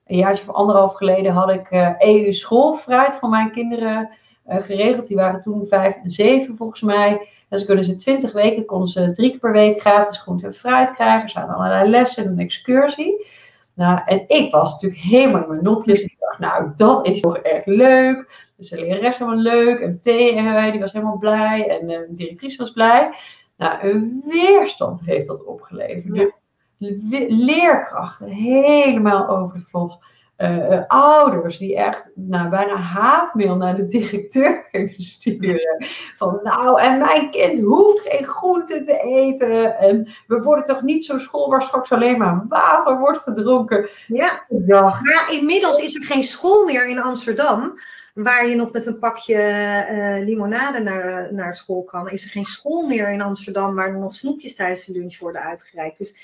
een jaartje of anderhalf geleden had ik EU schoolfruit voor mijn kinderen uh, geregeld. Die waren toen vijf en zeven volgens mij. En ze kunnen ze twintig weken, konden ze drie keer per week gratis groente en fruit krijgen. Er zaten allerlei lessen en een excursie. Nou, en ik was natuurlijk helemaal in mijn nopjes. Ik dacht, nou, dat is toch echt leuk. Dus de lerares helemaal leuk. En T, die was helemaal blij. En de directrice was blij. Nou, een weerstand heeft dat opgeleverd. Ja. Leerkrachten helemaal over de vlos. Uh, ouders die echt nou, bijna haatmail naar de directeur sturen. Van nou, en mijn kind hoeft geen groente te eten. En we worden toch niet zo school waar straks alleen maar water wordt gedronken. Ja, ja. maar inmiddels is er geen school meer in Amsterdam waar je nog met een pakje uh, limonade naar, naar school kan. Is er geen school meer in Amsterdam waar er nog snoepjes tijdens de lunch worden uitgereikt. Dus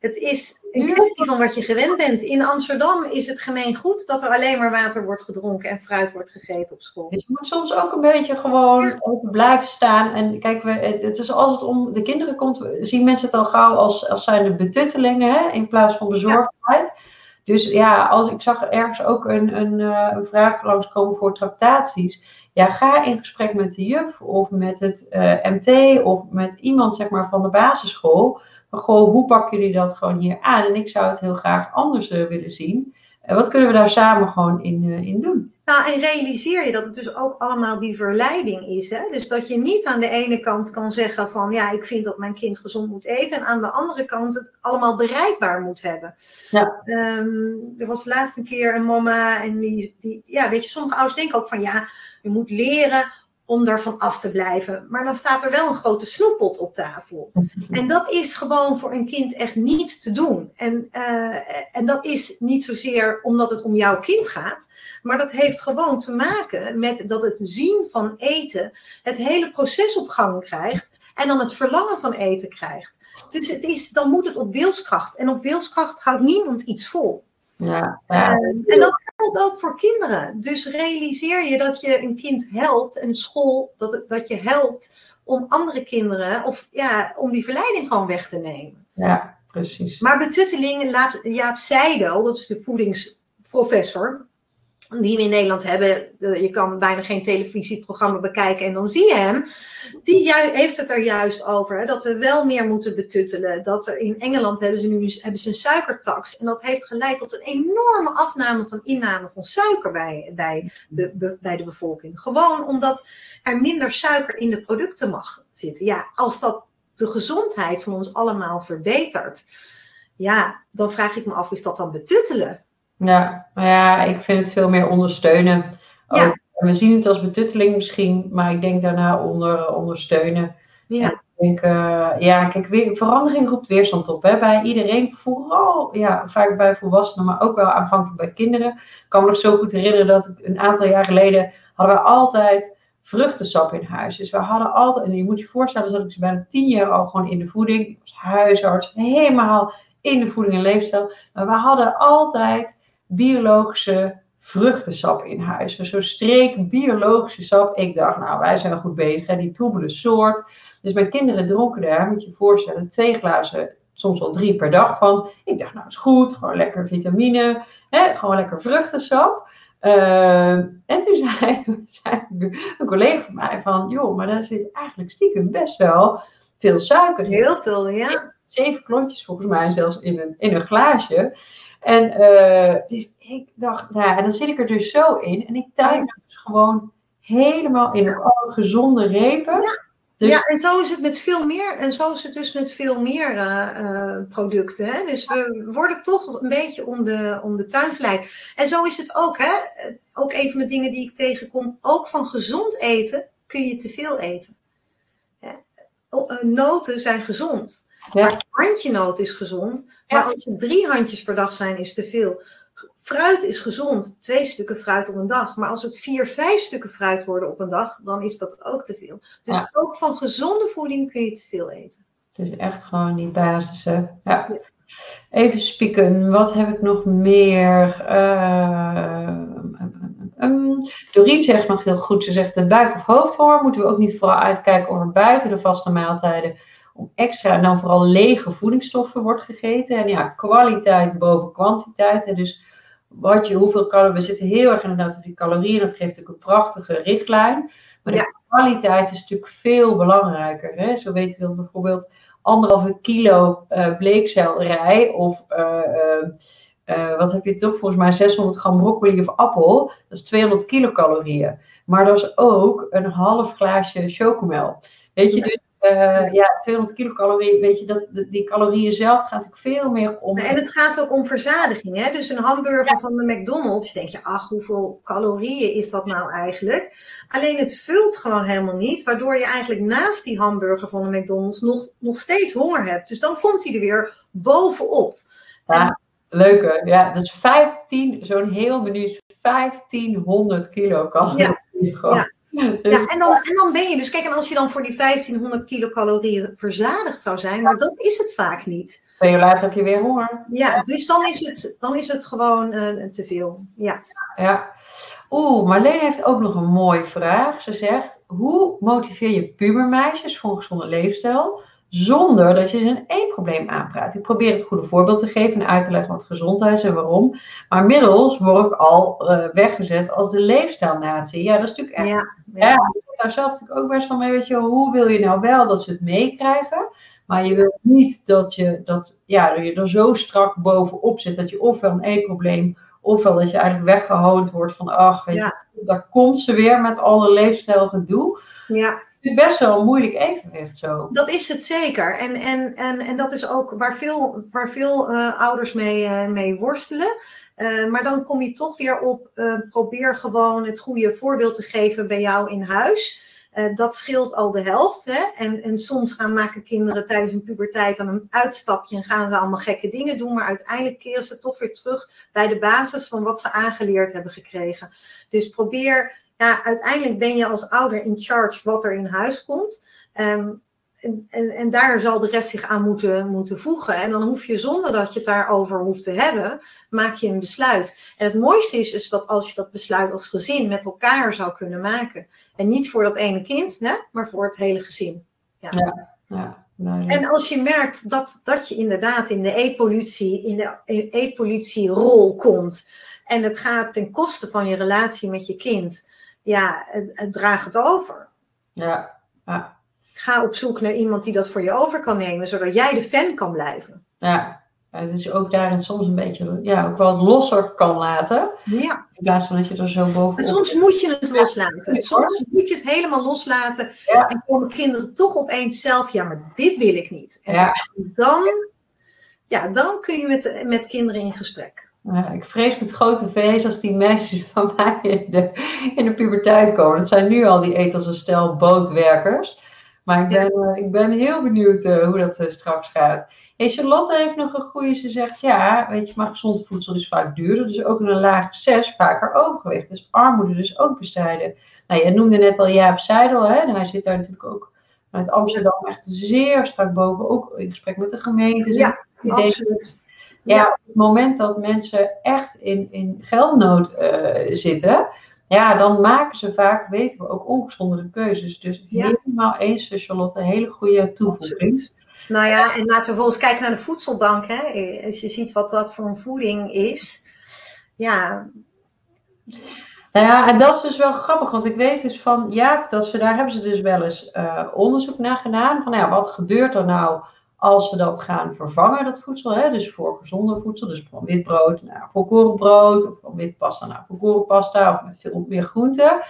het is een kwestie van wat je gewend bent. In Amsterdam is het gemeen goed dat er alleen maar water wordt gedronken en fruit wordt gegeten op school. Dus je moet soms ook een beetje gewoon ja. open blijven staan. En kijk, we, het, is als het om de kinderen komt, zien mensen het al gauw als, als zijn de betuttelingen hè, in plaats van bezorgdheid. Ja. Dus ja, als ik zag ergens ook een, een, een vraag langskomen voor tractaties. Ja, ga in gesprek met de juf of met het uh, MT of met iemand zeg maar, van de basisschool. Maar goh, hoe pakken jullie dat gewoon hier aan? En ik zou het heel graag anders uh, willen zien. Uh, wat kunnen we daar samen gewoon in, in doen? Nou, en realiseer je dat het dus ook allemaal die verleiding is. Hè? Dus dat je niet aan de ene kant kan zeggen van ja, ik vind dat mijn kind gezond moet eten. En aan de andere kant het allemaal bereikbaar moet hebben. Ja. Um, er was laatst een keer een mama en die, die, ja, weet je, sommige ouders denken ook van ja, je moet leren om daarvan af te blijven. Maar dan staat er wel een grote snoeppot op tafel. En dat is gewoon voor een kind echt niet te doen. En, uh, en dat is niet zozeer omdat het om jouw kind gaat. Maar dat heeft gewoon te maken met dat het zien van eten het hele proces op gang krijgt. En dan het verlangen van eten krijgt. Dus het is, dan moet het op wilskracht. En op wilskracht houdt niemand iets vol. Ja, ja. Uh, en dat geldt ook voor kinderen. Dus realiseer je dat je een kind helpt, een school, dat, dat je helpt om andere kinderen, of ja, om die verleiding gewoon weg te nemen. Ja, precies. Maar betutteling, Jaap Seidel, dat is de voedingsprofessor, die we in Nederland hebben. Je kan bijna geen televisieprogramma bekijken en dan zie je hem. Die heeft het er juist over dat we wel meer moeten betuttelen. Dat er in Engeland hebben ze nu hebben ze een suikertax. En dat heeft geleid tot een enorme afname van inname van suiker bij, bij, de, bij de bevolking. Gewoon omdat er minder suiker in de producten mag zitten. Ja, als dat de gezondheid van ons allemaal verbetert. Ja, dan vraag ik me af, is dat dan betuttelen? Ja, nou ja, ik vind het veel meer ondersteunen. Ja. Ook, we zien het als betutteling misschien, maar ik denk daarna onder, ondersteunen. Ja, Ik denk, eh, ja, kijk, weer, verandering roept weerstand op. Hè? Bij iedereen, vooral ja, vaak bij volwassenen, maar ook wel aanvankelijk bij kinderen. Ik kan me nog zo goed herinneren dat ik een aantal jaar geleden hadden we altijd vruchtensap in huis. Dus we hadden altijd, en je moet je voorstellen, dat ik ze bijna tien jaar al gewoon in de voeding. Ik was huisarts, helemaal in de voeding en leefstijl. Maar we hadden altijd biologische vruchtensap in huis. Dus zo'n streek biologische sap. Ik dacht, nou, wij zijn goed bezig. Hè? Die troebele soort. Dus mijn kinderen dronken daar, moet je je voorstellen, twee glazen, soms wel drie per dag van. Ik dacht, nou, is goed. Gewoon lekker vitamine. Hè? Gewoon lekker vruchtensap. Ehm, en toen zei, zei een collega van mij van, joh, maar daar zit eigenlijk stiekem best wel veel suiker in heel veel, ja. zeven klontjes volgens mij zelfs in een, in een glaasje. En eh, dus ik dacht, nou, ja, en dan zit ik er dus zo in. En ik tuin er dus gewoon helemaal in alle gezonde repen. Dus- Ja, en zo is het met veel meer. En zo is het dus met veel meer eh, eh, producten. Hè? Dus we worden toch een beetje om de, om de tuin geleid. En zo is het ook. Hè? Ook een van de dingen die ik tegenkom. Ook van gezond eten kun je te veel eten. Noten zijn gezond. Ja. Maar een handje noot is gezond. Maar als er drie handjes per dag zijn, is te veel. Fruit is gezond, twee stukken fruit op een dag. Maar als het vier, vijf stukken fruit worden op een dag, dan is dat ook te veel. Dus Ja. ook van gezonde voeding kun je te veel eten. Het is echt gewoon die basis. hè. Ja. Even spieken. Wat heb ik nog meer? Um, Doreen zegt nog heel goed. Ze zegt de buik- of hoofdhonger moeten we ook niet vooral uitkijken of er buiten de vaste maaltijden extra en dan vooral lege voedingsstoffen wordt gegeten. En ja, kwaliteit boven kwantiteit. Hè. Dus wat je, hoeveel calorieën. We zitten heel erg inderdaad op die calorieën. Dat geeft natuurlijk een prachtige richtlijn. Maar de kwaliteit is natuurlijk veel belangrijker. Hè. Zo weet je dat bijvoorbeeld anderhalve kilo eh bleekselderij of eh, eh, wat heb je toch volgens mij 600 gram broccoli of appel. Dat is 200 kilocalorieën. Maar dat is ook een half glaasje chocomel. Weet je, Ja. dus eh, ja, 200 kilocalorieën, weet je, dat, die calorieën zelf gaat natuurlijk veel meer om. En het gaat ook om verzadiging. Hè? Dus een hamburger van de McDonald's, denk je, ach, hoeveel calorieën is dat nou eigenlijk? Alleen het vult gewoon helemaal niet, waardoor je eigenlijk naast die hamburger van de McDonald's nog, nog steeds honger hebt. Dus dan komt hij er weer bovenop. Ja, leuke. Ja, dat is 15, zo'n heel menu is 1500 kilocalorieën. Gewoon. ja. Ja, en, dan, en dan ben je dus, kijk, en als je dan voor die 1500 kilocalorieën verzadigd zou zijn, maar dat is het vaak niet. Twee uur later heb je weer honger. Ja, dus dan is het, dan is het gewoon eh, te veel. Ja. Ja. Oeh, Marleen heeft ook nog een mooie vraag. Ze zegt, hoe motiveer je pubermeisjes voor een gezonde leefstijl zonder dat je ze een eetprobleem aanpraat? Ik probeer het goede voorbeeld te geven en uit te leggen wat gezondheid is en waarom. Maar inmiddels word ik al eh, weggezet als de leefstijlnatie. Ja, dat is natuurlijk echt Ja, Ja, ja. ik zit daar zelf natuurlijk ook best van mee. Weet je, hoe wil je nou wel dat ze het meekrijgen? Maar je wil niet dat je, dat, ja, dat je er zo strak bovenop zit dat je ofwel een eetprobleem, ofwel dat je eigenlijk weggehoond wordt van, ach, weet Ja. je, daar komt ze weer met alle leefstijlgedoe. ja. Het is best wel een moeilijk evenwicht zo. Dat is het zeker. En, en, en, en dat is ook waar veel, waar veel eh, ouders mee, eh, mee worstelen. Eh, maar dan kom je toch weer op, probeer gewoon het goede voorbeeld te geven bij jou in huis. Dat scheelt al de helft. Hè? En, en soms gaan maken kinderen tijdens hun puberteit dan een uitstapje en gaan ze allemaal gekke dingen doen. Maar uiteindelijk keren ze toch weer terug bij de basis van wat ze aangeleerd hebben gekregen. Dus probeer, ja, uiteindelijk ben je als ouder in charge wat er in huis komt. Ehm, en, en, en daar zal de rest zich aan moeten, moeten voegen. En dan hoef je zonder dat je het daarover hoeft te hebben, maak je een besluit. En het mooiste is dus dat als je dat besluit als gezin met elkaar zou kunnen maken. En niet voor dat ene kind, hè, maar voor het hele gezin. Ja, ja. En als je merkt dat, dat je inderdaad in de eetpolitie, in de e- eetpolitierol komt. En het gaat ten koste van je relatie met je kind. Ja, draag het over. ja, ja, Ga op zoek naar iemand die dat voor je over kan nemen, zodat jij de fan kan blijven. ja. Ja, Het is ook daarin soms een beetje, ja, ook wel losser kan laten. Ja, In plaats van dat je er zo bovenop... en soms moet je het loslaten. Ja, Soms moet je het helemaal loslaten. Ja. En komen kinderen toch opeens zelf, ja, maar dit wil ik niet. En Ja. dan, ja, dan kun je met, met kinderen in gesprek. Ja, ik vrees met grote vrees als die meisjes van mij in de, in de puberteit komen. Dat zijn nu al die eet als een stel bootwerkers. Maar ik ben, eh, ik ben heel benieuwd eh, hoe dat eh, straks gaat. Hey, Charlotte heeft nog een goede. Ze zegt ja, weet je, maar gezond voedsel is vaak duurder. Dus ook in een laag zes vaker overgewicht. Dus armoede dus ook bestrijden. Nou, je noemde net al Jaap Seidel. Hè? En hij zit daar natuurlijk ook vanuit Amsterdam echt zeer strak boven. Ook in gesprek met de gemeente. Ja, absoluut. Ja, op het moment dat mensen echt in, in geldnood eh, zitten, ja, dan maken ze vaak, weten we, ook ongezondere keuzes. Dus Ja. helemaal eens, eh, Charlotte, een hele goede toevoeging. Nou ja, en laten we vervolgens kijken naar de voedselbank. Hè. Als je ziet wat dat voor een voeding is. Ja, Nou ja, en dat is dus wel grappig, want ik weet dus van Jaap, dat ze, daar hebben ze dus wel eens eh, onderzoek naar gedaan. Van ja, wat gebeurt er nou als ze dat gaan vervangen, dat voedsel? Hè? Dus voor gezonder voedsel, dus van wit brood naar volkoren brood, of van wit pasta naar volkoren pasta, of met veel meer groenten.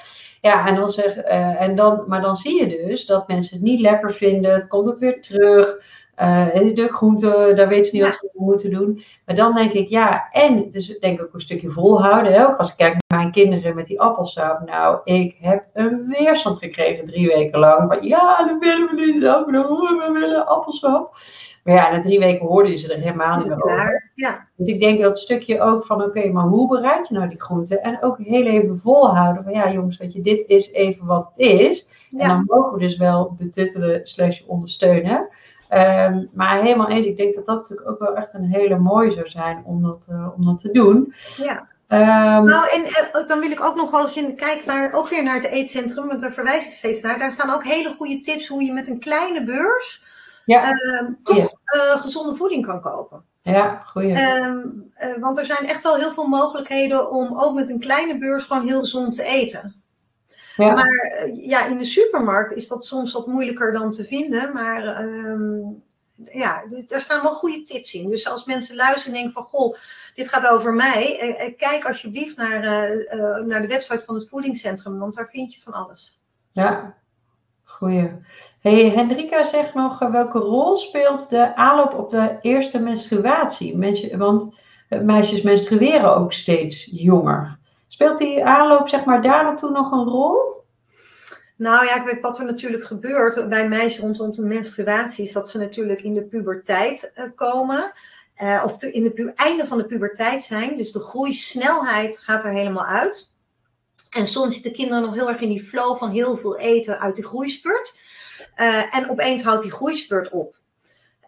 Ja, en dan zeg, eh, en dan, maar dan zie je dus dat mensen het niet lekker vinden, het komt het weer terug. Eh, de groenten, daar weten ze niet wat ze moeten doen. Maar dan denk ik, ja, en dus denk ik ook een stukje volhouden. Hè? Ook als ik kijk naar mijn kinderen met die appelsap. Nou, ik heb een weerstand gekregen drie weken lang. Van ja, dat willen we niet. Dat we willen appelsap. Maar ja, na drie weken hoorden ze er helemaal niet meer over. Ja, Dus ik denk dat stukje ook van, oké, maar hoe bereid je nou die groenten? En ook heel even volhouden van, ja jongens, weet je, dit is even wat het is. En ja. dan mogen we dus wel betuttelen slash ondersteunen. Ehm, maar helemaal eens, ik denk dat dat natuurlijk ook wel echt een hele mooie zou zijn om dat, eh, om dat te doen. ja. Ehm, Nou, en eh, dan wil ik ook nog wel eens in kijken naar, ook weer naar het eetcentrum, want daar verwijs ik steeds naar. Daar staan ook hele goede tips hoe je met een kleine beurs ja, ehm, toch eh, gezonde voeding kan kopen. ja, goeie. Want er zijn echt wel heel veel mogelijkheden om ook met een kleine beurs gewoon heel gezond te eten. Ja. Maar eh, ja, in de supermarkt is dat soms wat moeilijker dan te vinden. Maar ehm, ja, daar staan wel goede tips in. Dus als mensen luisteren en denken van, goh, dit gaat over mij. eh, eh, kijk alsjeblieft naar, naar de website van het voedingscentrum, want daar vind je van alles. Ja, goeie. Hey, Hendrika zegt nog, welke rol speelt de aanloop op de eerste menstruatie? Mensen, want meisjes menstrueren ook steeds jonger. Speelt die aanloop zeg maar daar naartoe nog een rol? Nou ja, kijk, wat er natuurlijk gebeurt bij meisjes rondom de menstruatie is dat ze natuurlijk in de puberteit eh, komen. eh, of in het einde van de puberteit zijn. Dus de groeisnelheid gaat er helemaal uit. En soms zitten kinderen nog heel erg in die flow van heel veel eten uit die groeispurt. Eh, en opeens houdt die groeispurt op.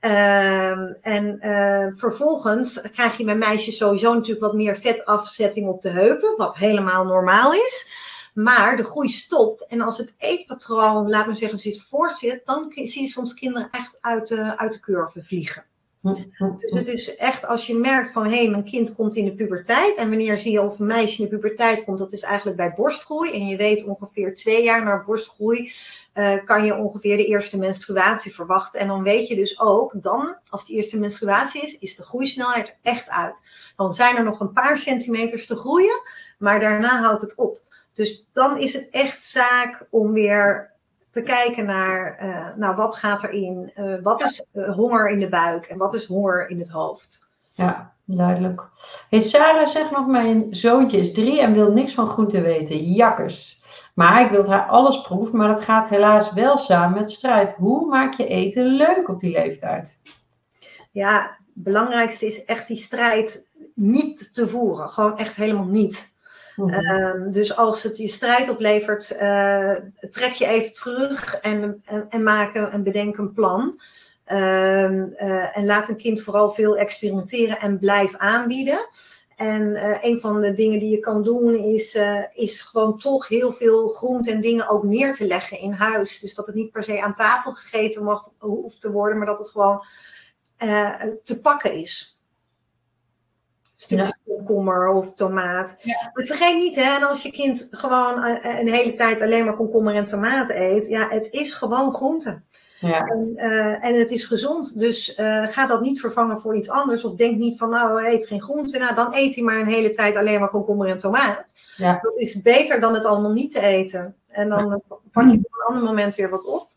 Ehm, en eh, vervolgens krijg je bij meisjes sowieso natuurlijk wat meer vetafzetting op de heupen, wat helemaal normaal is. Maar de groei stopt. En als het eetpatroon, laat me zeggen, zit voorzit, dan zie je soms kinderen echt uit de, uit de curve vliegen. Dus het is echt als je merkt van hé, hey, mijn kind komt in de puberteit. En wanneer zie je of een meisje in de puberteit komt, dat is eigenlijk bij borstgroei. En je weet ongeveer twee jaar na borstgroei eh, kan je ongeveer de eerste menstruatie verwachten. En dan weet je dus ook, dan, als de eerste menstruatie is, is de groeisnelheid echt uit. Dan zijn er nog een paar centimeters te groeien, maar daarna houdt het op. Dus dan is het echt zaak om weer te kijken naar, eh, nou, wat gaat erin? Eh, wat is honger in de buik en wat is honger in het hoofd? Ja, duidelijk. Hey, Sarah zegt nog, mijn zoontje is drie en wil niks van groente weten. Jakkers. Maar ik wil haar alles proeven, maar dat gaat helaas wel samen met strijd. Hoe maak je eten leuk op die leeftijd? Ja, het belangrijkste is echt die strijd niet te voeren. Gewoon echt helemaal niet. Mhm. Ehm, dus als het je strijd oplevert, eh, trek je even terug en, en, en maak een, en bedenk een plan. Ehm, eh, en laat een kind vooral veel experimenteren en blijf aanbieden. En eh, een van de dingen die je kan doen is, eh, is gewoon toch heel veel groente en dingen ook neer te leggen in huis. Dus dat het niet per se aan tafel gegeten mag, hoeft te worden, maar dat het gewoon eh, te pakken is. Stukje komkommer of tomaat. Maar vergeet niet, hè, en als je kind gewoon een hele tijd alleen maar komkommer en tomaat eet, ja, het is gewoon groente. Ja. En, eh, en het is gezond, dus eh, ga dat niet vervangen voor iets anders. Of denk niet van, nou, eet geen groente. Nou, dan eet hij maar een hele tijd alleen maar komkommer en tomaat. Ja. Dat is beter dan het allemaal niet te eten. En dan eh, pak je op een ander moment weer wat op.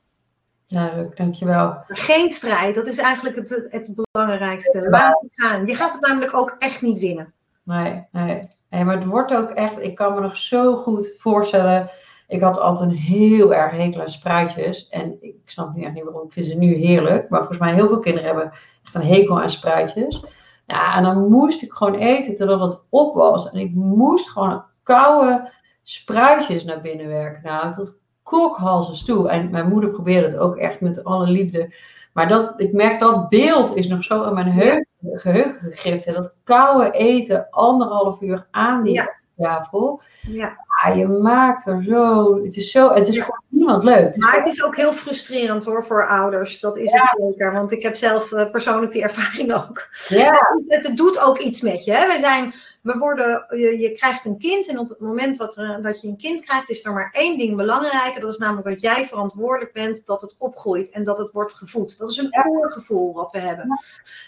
Duidelijk, dankjewel. Geen strijd, dat is eigenlijk het, het, het belangrijkste. Laat het gaan. Je gaat het namelijk ook echt niet winnen. Nee, nee. nee, maar het wordt ook echt, ik kan me nog zo goed voorstellen. Ik had altijd een heel erg hekel aan spruitjes. En ik snap nu echt niet waarom, ik vind ze nu heerlijk. Maar volgens mij heel veel kinderen hebben echt een hekel aan spruitjes. Ja, en dan moest ik gewoon eten totdat het op was. En ik moest gewoon koude spruitjes naar binnen werken. Nou, tot kokhalzes toe. En mijn moeder probeerde het ook echt met alle liefde. Maar dat, ik merk dat beeld is nog zo in mijn heugen, geheugen gegrift. Dat koude eten, anderhalf uur aan die Ja. tafel. Ja. Je maakt er zo. Het is zo. Het is Ja. voor niemand leuk. Maar het is ook heel frustrerend hoor voor ouders. Dat is het zeker. Want ik heb zelf eh, persoonlijk die ervaring ook. ja, Het, het doet ook iets met je. Hè? We zijn, we worden, je, je krijgt een kind en op het moment dat, er- dat je een kind krijgt, is er maar één ding belangrijk. Dat is namelijk dat jij verantwoordelijk bent dat het opgroeit en dat het wordt gevoed. Dat is een Ja. oorgevoel wat we hebben.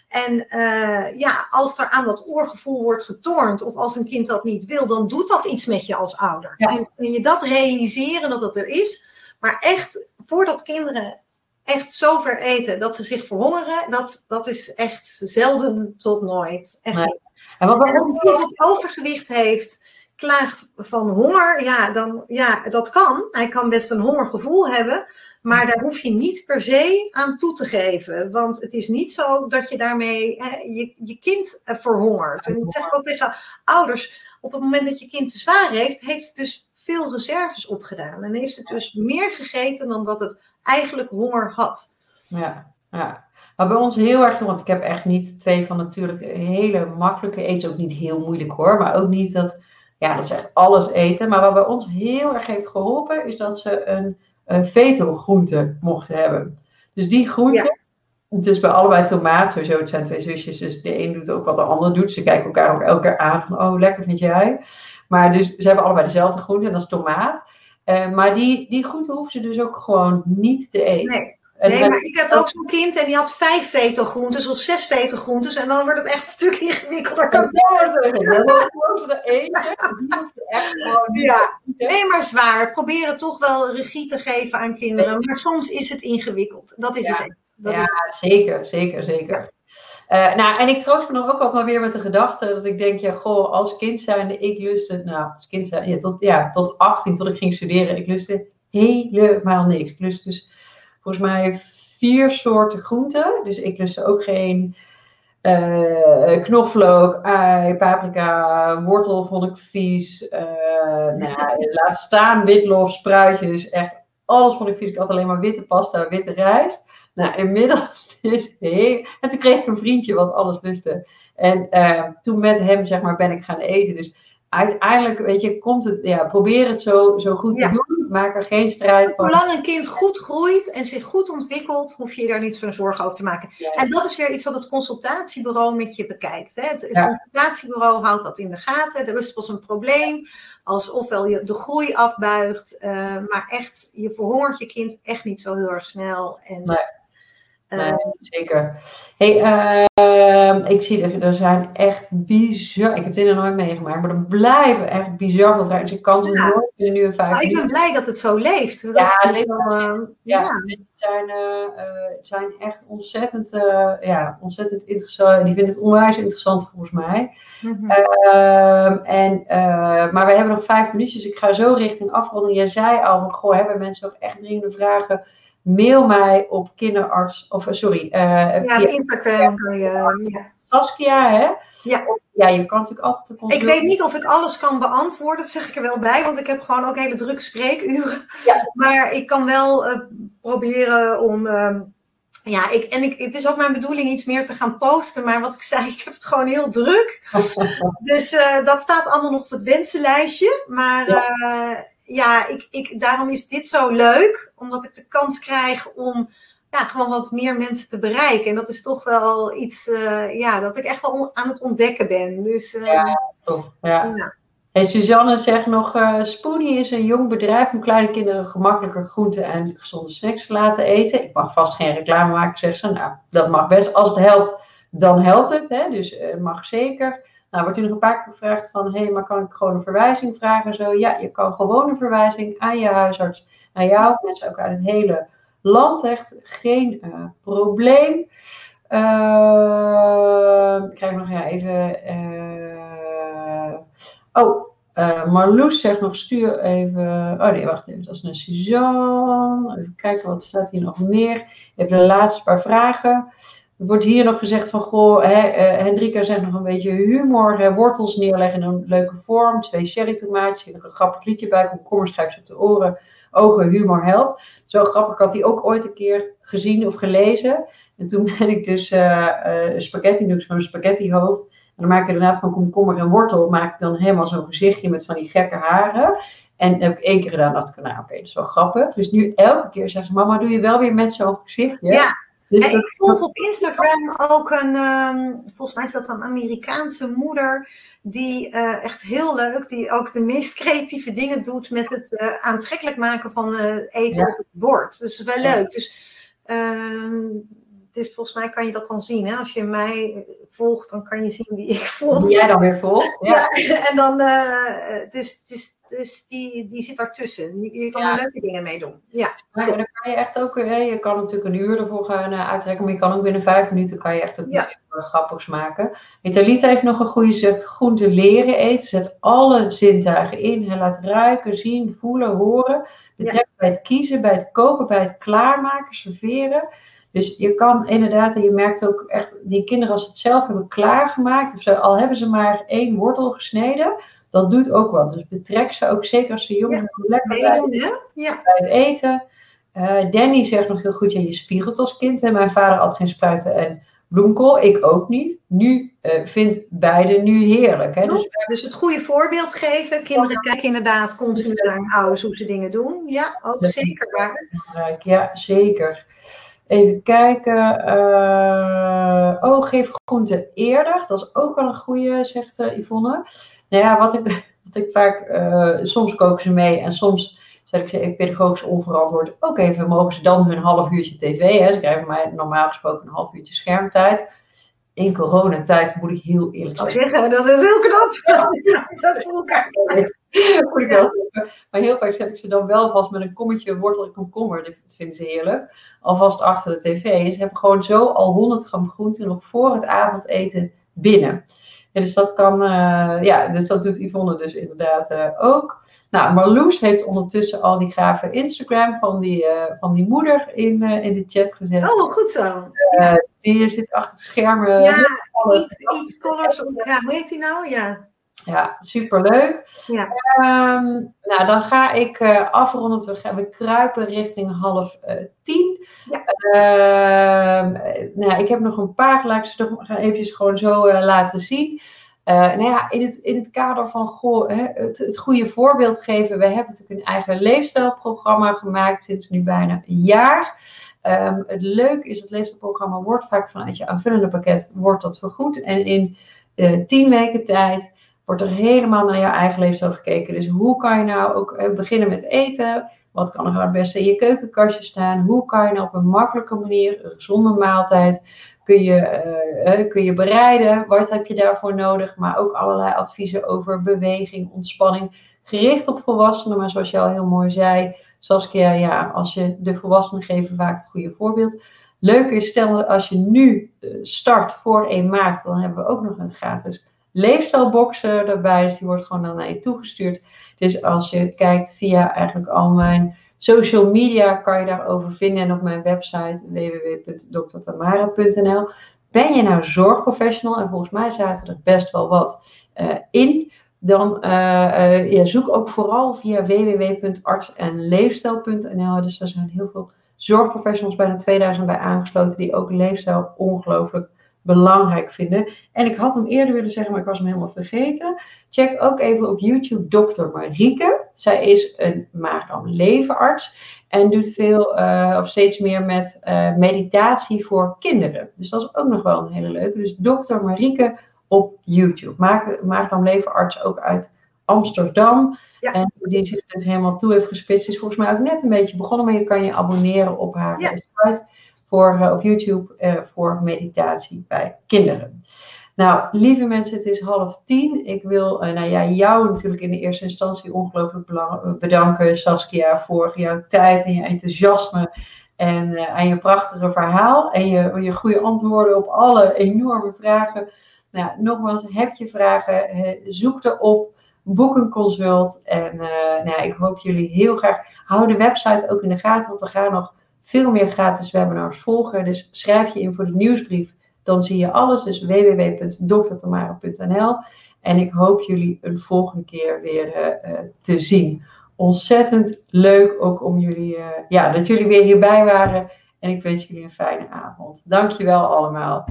En eh, ja, als er aan dat oorgevoel wordt getornd of als een kind dat niet wil, dan doet dat iets met je als ouder. Ja. En, en je dat realiseren dat het er is, maar echt voordat kinderen echt zover eten dat ze zich verhongeren, dat, dat is echt zelden tot nooit. Echt Nee. En wat En als een kind wat overgewicht heeft, klaagt van honger, ja, dan, ja, dat kan. Hij kan best een hongergevoel hebben, maar daar hoef je niet per se aan toe te geven. Want het is niet zo dat je daarmee hè, je, je kind eh, verhongert. En dat zeg ik ook tegen ouders. Op het moment dat je kind te zwaar heeft, heeft het dus veel reserves opgedaan. En heeft het dus meer gegeten dan wat het eigenlijk honger had. Ja, ja. Maar bij ons heel erg, want ik heb echt niet twee van natuurlijk hele makkelijke eten. Ook niet heel moeilijk hoor, maar ook niet dat, ja, dat ze echt alles eten. Maar wat bij ons heel erg heeft geholpen, is dat ze een, een veto-groente mochten hebben. Dus die groente, dus bij allebei tomaat, sowieso, het zijn twee zusjes, dus de een doet ook wat de ander doet. Ze kijken elkaar ook elke keer aan van, oh, lekker vind jij. Maar dus ze hebben allebei dezelfde groente, en dat is tomaat. Eh, maar die, die groente hoeven ze dus ook gewoon niet te eten. Nee, nee maar ik had ook zo'n kind en die had vijf veto-groentes of zes veto-groentes. En dan wordt het echt een stuk ingewikkelder. Er eentje. Ja, nee, maar zwaar. Proberen toch wel regie te geven aan kinderen. Maar soms is het ingewikkeld. Dat is Ja. het. Dat ja, is, zeker, zeker, zeker. Eh, nou, en ik troost me dan ook altijd maar weer met de gedachte dat ik denk, ja, goh, als kind zijnde, ik lustte, nou, als kind zijnde, ja, tot, ja, tot 18, tot ik ging studeren, ik lustte helemaal niks. Ik lustte dus volgens mij vier soorten groenten. Dus ik lustte ook geen eh, knoflook, ui, paprika, wortel vond ik vies. eh nou, laat staan witlof, spruitjes, echt alles vond ik vies. Ik had alleen maar witte pasta, witte rijst. Nou, inmiddels is heel... En toen kreeg ik een vriendje wat alles lustte. En eh, toen met hem, zeg maar, ben ik gaan eten. Dus uiteindelijk, weet je, komt het... Ja, probeer het zo, zo goed Ja. te doen. Maak er geen strijd van. Zolang een kind goed groeit en zich goed ontwikkelt, hoef je je daar niet zo'n zorgen over te maken. En dat is weer iets wat het consultatiebureau met je bekijkt. Hè? Het, Ja. consultatiebureau houdt dat in de gaten. Er is pas een probleem als ofwel je de groei afbuigt, eh, maar echt, je verhongert je kind echt niet zo heel erg snel. En, Nee. Eh, Nee, zeker. Hey, ehm, ik zie er, er zijn echt bizar. Ik heb dit nog nooit meegemaakt, maar er blijven echt bizar veel vragen. Dus ik kan ze Ja. nooit nu een vijf maar ik ben blij dat het zo leeft. Dat Ja, leeft wel, het. eh, Ja, ja. het zijn, eh, eh, het zijn echt ontzettend, ja, ontzettend interessant. Die vinden het onwijs interessant volgens mij. Mhm. Ehm, en, maar we hebben nog vijf minuutjes. Ik ga zo richting afronding. Jij zei al van, goh, hebben mensen nog echt dringende vragen? Mail mij op kinderarts, of eh, sorry, eh, Ja, op Instagram kan je. Ja. Saskia, hè? Ja. Of- ja, je kan natuurlijk altijd de Ik weet niet of ik alles kan beantwoorden, dat zeg ik er wel bij, want ik heb gewoon ook hele drukke spreekuren. Ja. Maar ik kan wel eh, proberen om. ehm, ja, ik, en ik, het is ook mijn bedoeling iets meer te gaan posten, maar wat ik zei, ik heb het gewoon heel druk. Dus eh, dat staat allemaal nog op het wensenlijstje. Maar ja, ja ik, ik, daarom is dit zo leuk, omdat ik de kans krijg om ja, gewoon wat meer mensen te bereiken. En dat is toch wel iets eh, ja, dat ik echt wel aan het ontdekken ben. Dus eh, Ja, toch. Ja. ja. Hey, Suzanne zegt nog, eh Spoonie is een jong bedrijf om kleine kinderen gemakkelijker groenten en gezonde snacks te laten eten. Ik mag vast geen reclame maken, zegt ze. Nou, dat mag best. Als het helpt, dan helpt het. Hè? Dus mag zeker. Nou, wordt u nog een paar keer gevraagd van, hé, hey, maar kan ik gewoon een verwijzing vragen? en Zo, ja, je kan gewoon een verwijzing aan je huisarts, aan jou, mensen ook uit het hele landhecht, geen eh, probleem. Eh, ik krijg nog ja, even. eh, oh, eh, Marloes zegt nog: stuur even. Oh nee, wacht even. Dat is naar Suzanne. Even kijken, wat staat hier nog meer? Even de laatste paar vragen. Er wordt hier nog gezegd van, goh, hè, eh, Hendrika zegt nog een beetje humor, hè, wortels neerleggen in een leuke vorm, twee cherry tomaatjes, een grappig liedje bij, komkommer schrijft ze op de oren, ogen, humor, is wel grappig, had die ook ooit een keer gezien of gelezen. En toen ben ik dus eh spaghetti doen, zo'n spaghetti hoofd. En dan maak ik inderdaad van komkommer en wortel, maak ik dan helemaal zo'n gezichtje met van die gekke haren. En heb ik één keer gedaan, dacht ik, nou oké, dat is wel grappig. Dus nu elke keer zegt ze, mama, doe je wel weer met zo'n gezichtje? Ja. Dus dat- ik volg op Instagram ook een, ehm, volgens mij is dat een Amerikaanse moeder, die eh, echt heel leuk, die ook de meest creatieve dingen doet met het eh, aantrekkelijk maken van eh, eten Ja. op het bord. Dus wel leuk. Dus, dus volgens mij kan je dat dan zien. Hè? Als je mij volgt, dan kan je zien wie ik volg. Jij dan weer volgt. Ja. Ja, en dan, eh, dus, dus, dus die, die zit daartussen. Je, je kan Ja. er leuke dingen mee doen. Ja. Maar dan kan je echt ook, hè, je kan natuurlijk een uur ervoor gaan eh, uittrekken, maar je kan ook binnen vijf minuten kan je echt ook Ja. grappigs maken. Italita heeft nog een goede, ze zegt groente leren eten, zet alle zintuigen in, hè, laat ruiken, zien, voelen, horen. Betrek bij het kiezen, bij het koken, bij het klaarmaken, serveren. Dus je kan inderdaad, en je merkt ook echt, die kinderen als ze het zelf hebben klaargemaakt, of ze, al hebben ze maar één wortel gesneden, dat doet ook wat. Dus betrek ze ook, zeker als ze jong Ja, zijn, lekker bij hè? Ja. bij het eten. Eh, Danny zegt nog heel goed, ja, je spiegelt als kind. Hè? Mijn vader had geen spruiten en bloemkool, ik ook niet. Nu eh vindt beide nu heerlijk. Hè? Dus. Dus het goede voorbeeld geven. Kinderen kijken inderdaad continu naar hun ouders hoe ze dingen doen. Ja, ook zeker waar. ja, zeker. Even kijken. eh, oh, geef groente eerder. Dat is ook wel een goede, zegt eh, Yvonne. Nou ja, wat ik, wat ik vaak... eh, soms koken ze mee en soms zet ik ze even pedagogisch onverantwoord. Ook even mogen ze dan hun half uurtje tv. Hè. Ze krijgen mij normaal gesproken een half uurtje schermtijd. In coronatijd moet ik heel eerlijk zeggen. dat is heel knap. dat voor elkaar krijgt. Moet ik wel zeggen. Maar heel vaak zet ik ze dan wel vast met een kommetje wortel en komkommer. Dat vinden ze heerlijk. Alvast achter de tv. Ze hebben gewoon zo al 100 gram groente nog voor het avondeten binnen. Dus dat kan, eh, ja, dus dat doet Yvonne dus inderdaad eh, ook. Nou, Marloes heeft ondertussen al die gave Instagram van die, eh, van die moeder in, in de chat gezet. Oh, goed zo. Die zit achter de schermen. Ja, iets, iets colors. Ja, hoe heet die nou? Ja. Ja, superleuk. Ja. Ehm, nou, dan ga ik eh, afronden. We gaan we kruipen richting half eh, tien. Ja. Ehm, eh, nou, ik heb nog een paar, laat ik ze toch gaan eventjes gewoon zo eh, laten zien. Nou ja, in het, in het kader van goh, hè, het, het goede voorbeeld geven. We hebben natuurlijk een eigen leefstijlprogramma gemaakt sinds nu bijna een jaar. Ehm, het leuke is, het leefstijlprogramma wordt vaak vanuit je aanvullende pakket wordt dat vergoed. En in tien weken tijd wordt er helemaal naar jouw eigen leefstijl gekeken. Dus hoe kan je nou ook eh, beginnen met eten? Wat kan er nou het beste in je keukenkastje staan? Hoe kan je nou op een makkelijke manier, een gezonde maaltijd, kun je, eh, eh, kun je bereiden? Wat heb je daarvoor nodig? Maar ook allerlei adviezen over beweging, ontspanning. Gericht op volwassenen, maar zoals je al heel mooi zei, Saskia, ja, als je de volwassenen geven vaak het goede voorbeeld. Leuk is, stel als je nu start voor 1 maart, dan hebben we ook nog een gratis leefstijlbox eh, erbij. Dus die wordt gewoon dan naar je toegestuurd. Dus als je kijkt via eigenlijk al mijn social media, kan je daarover vinden. En op mijn website www.drtamara.nl. Ben je nou zorgprofessional? En volgens mij zaten er best wel wat eh, in. Dan eh, eh, zoek ook vooral via www.artsenleefstijl.nl. Dus er zijn heel veel zorgprofessionals, bijna 2000 bij aangesloten, die ook leefstijl ongelooflijk belangrijk vinden. En ik had hem eerder willen zeggen, maar ik was hem helemaal vergeten. Check ook even op YouTube Dr. Marieke. Zij is een maag-darm-leverarts en doet veel uh, of steeds meer met uh, meditatie voor kinderen. Dus dat is ook nog wel een hele leuke. Dus Dr. Marieke op YouTube. Maag-darm-leverarts ook uit Amsterdam. Ja. En die zich helemaal toe heeft gespitst. Is volgens mij ook net een beetje begonnen, maar je kan je abonneren op haar Ja. site voor, uh, op YouTube uh, voor meditatie bij kinderen. Nou, lieve mensen, het is half tien. Ik wil uh, nou ja, jou natuurlijk in de eerste instantie ongelooflijk bedanken, Saskia, voor jouw tijd en je enthousiasme En eh, aan je prachtige verhaal en je, je goede antwoorden op alle enorme vragen. Nou, nogmaals, heb je vragen, eh, zoek erop, boek een consult. En eh, nou, ik hoop jullie heel graag. Hou de website ook in de gaten, want er gaan nog veel meer gratis webinars volgen. Dus schrijf je in voor de nieuwsbrief, dan zie je alles. Dus www.drtamara.nl. En ik hoop jullie een volgende keer weer uh, uh, te zien. Ontzettend leuk ook om jullie, uh, ja, dat jullie weer hierbij waren. En ik wens jullie een fijne avond. Dankjewel allemaal.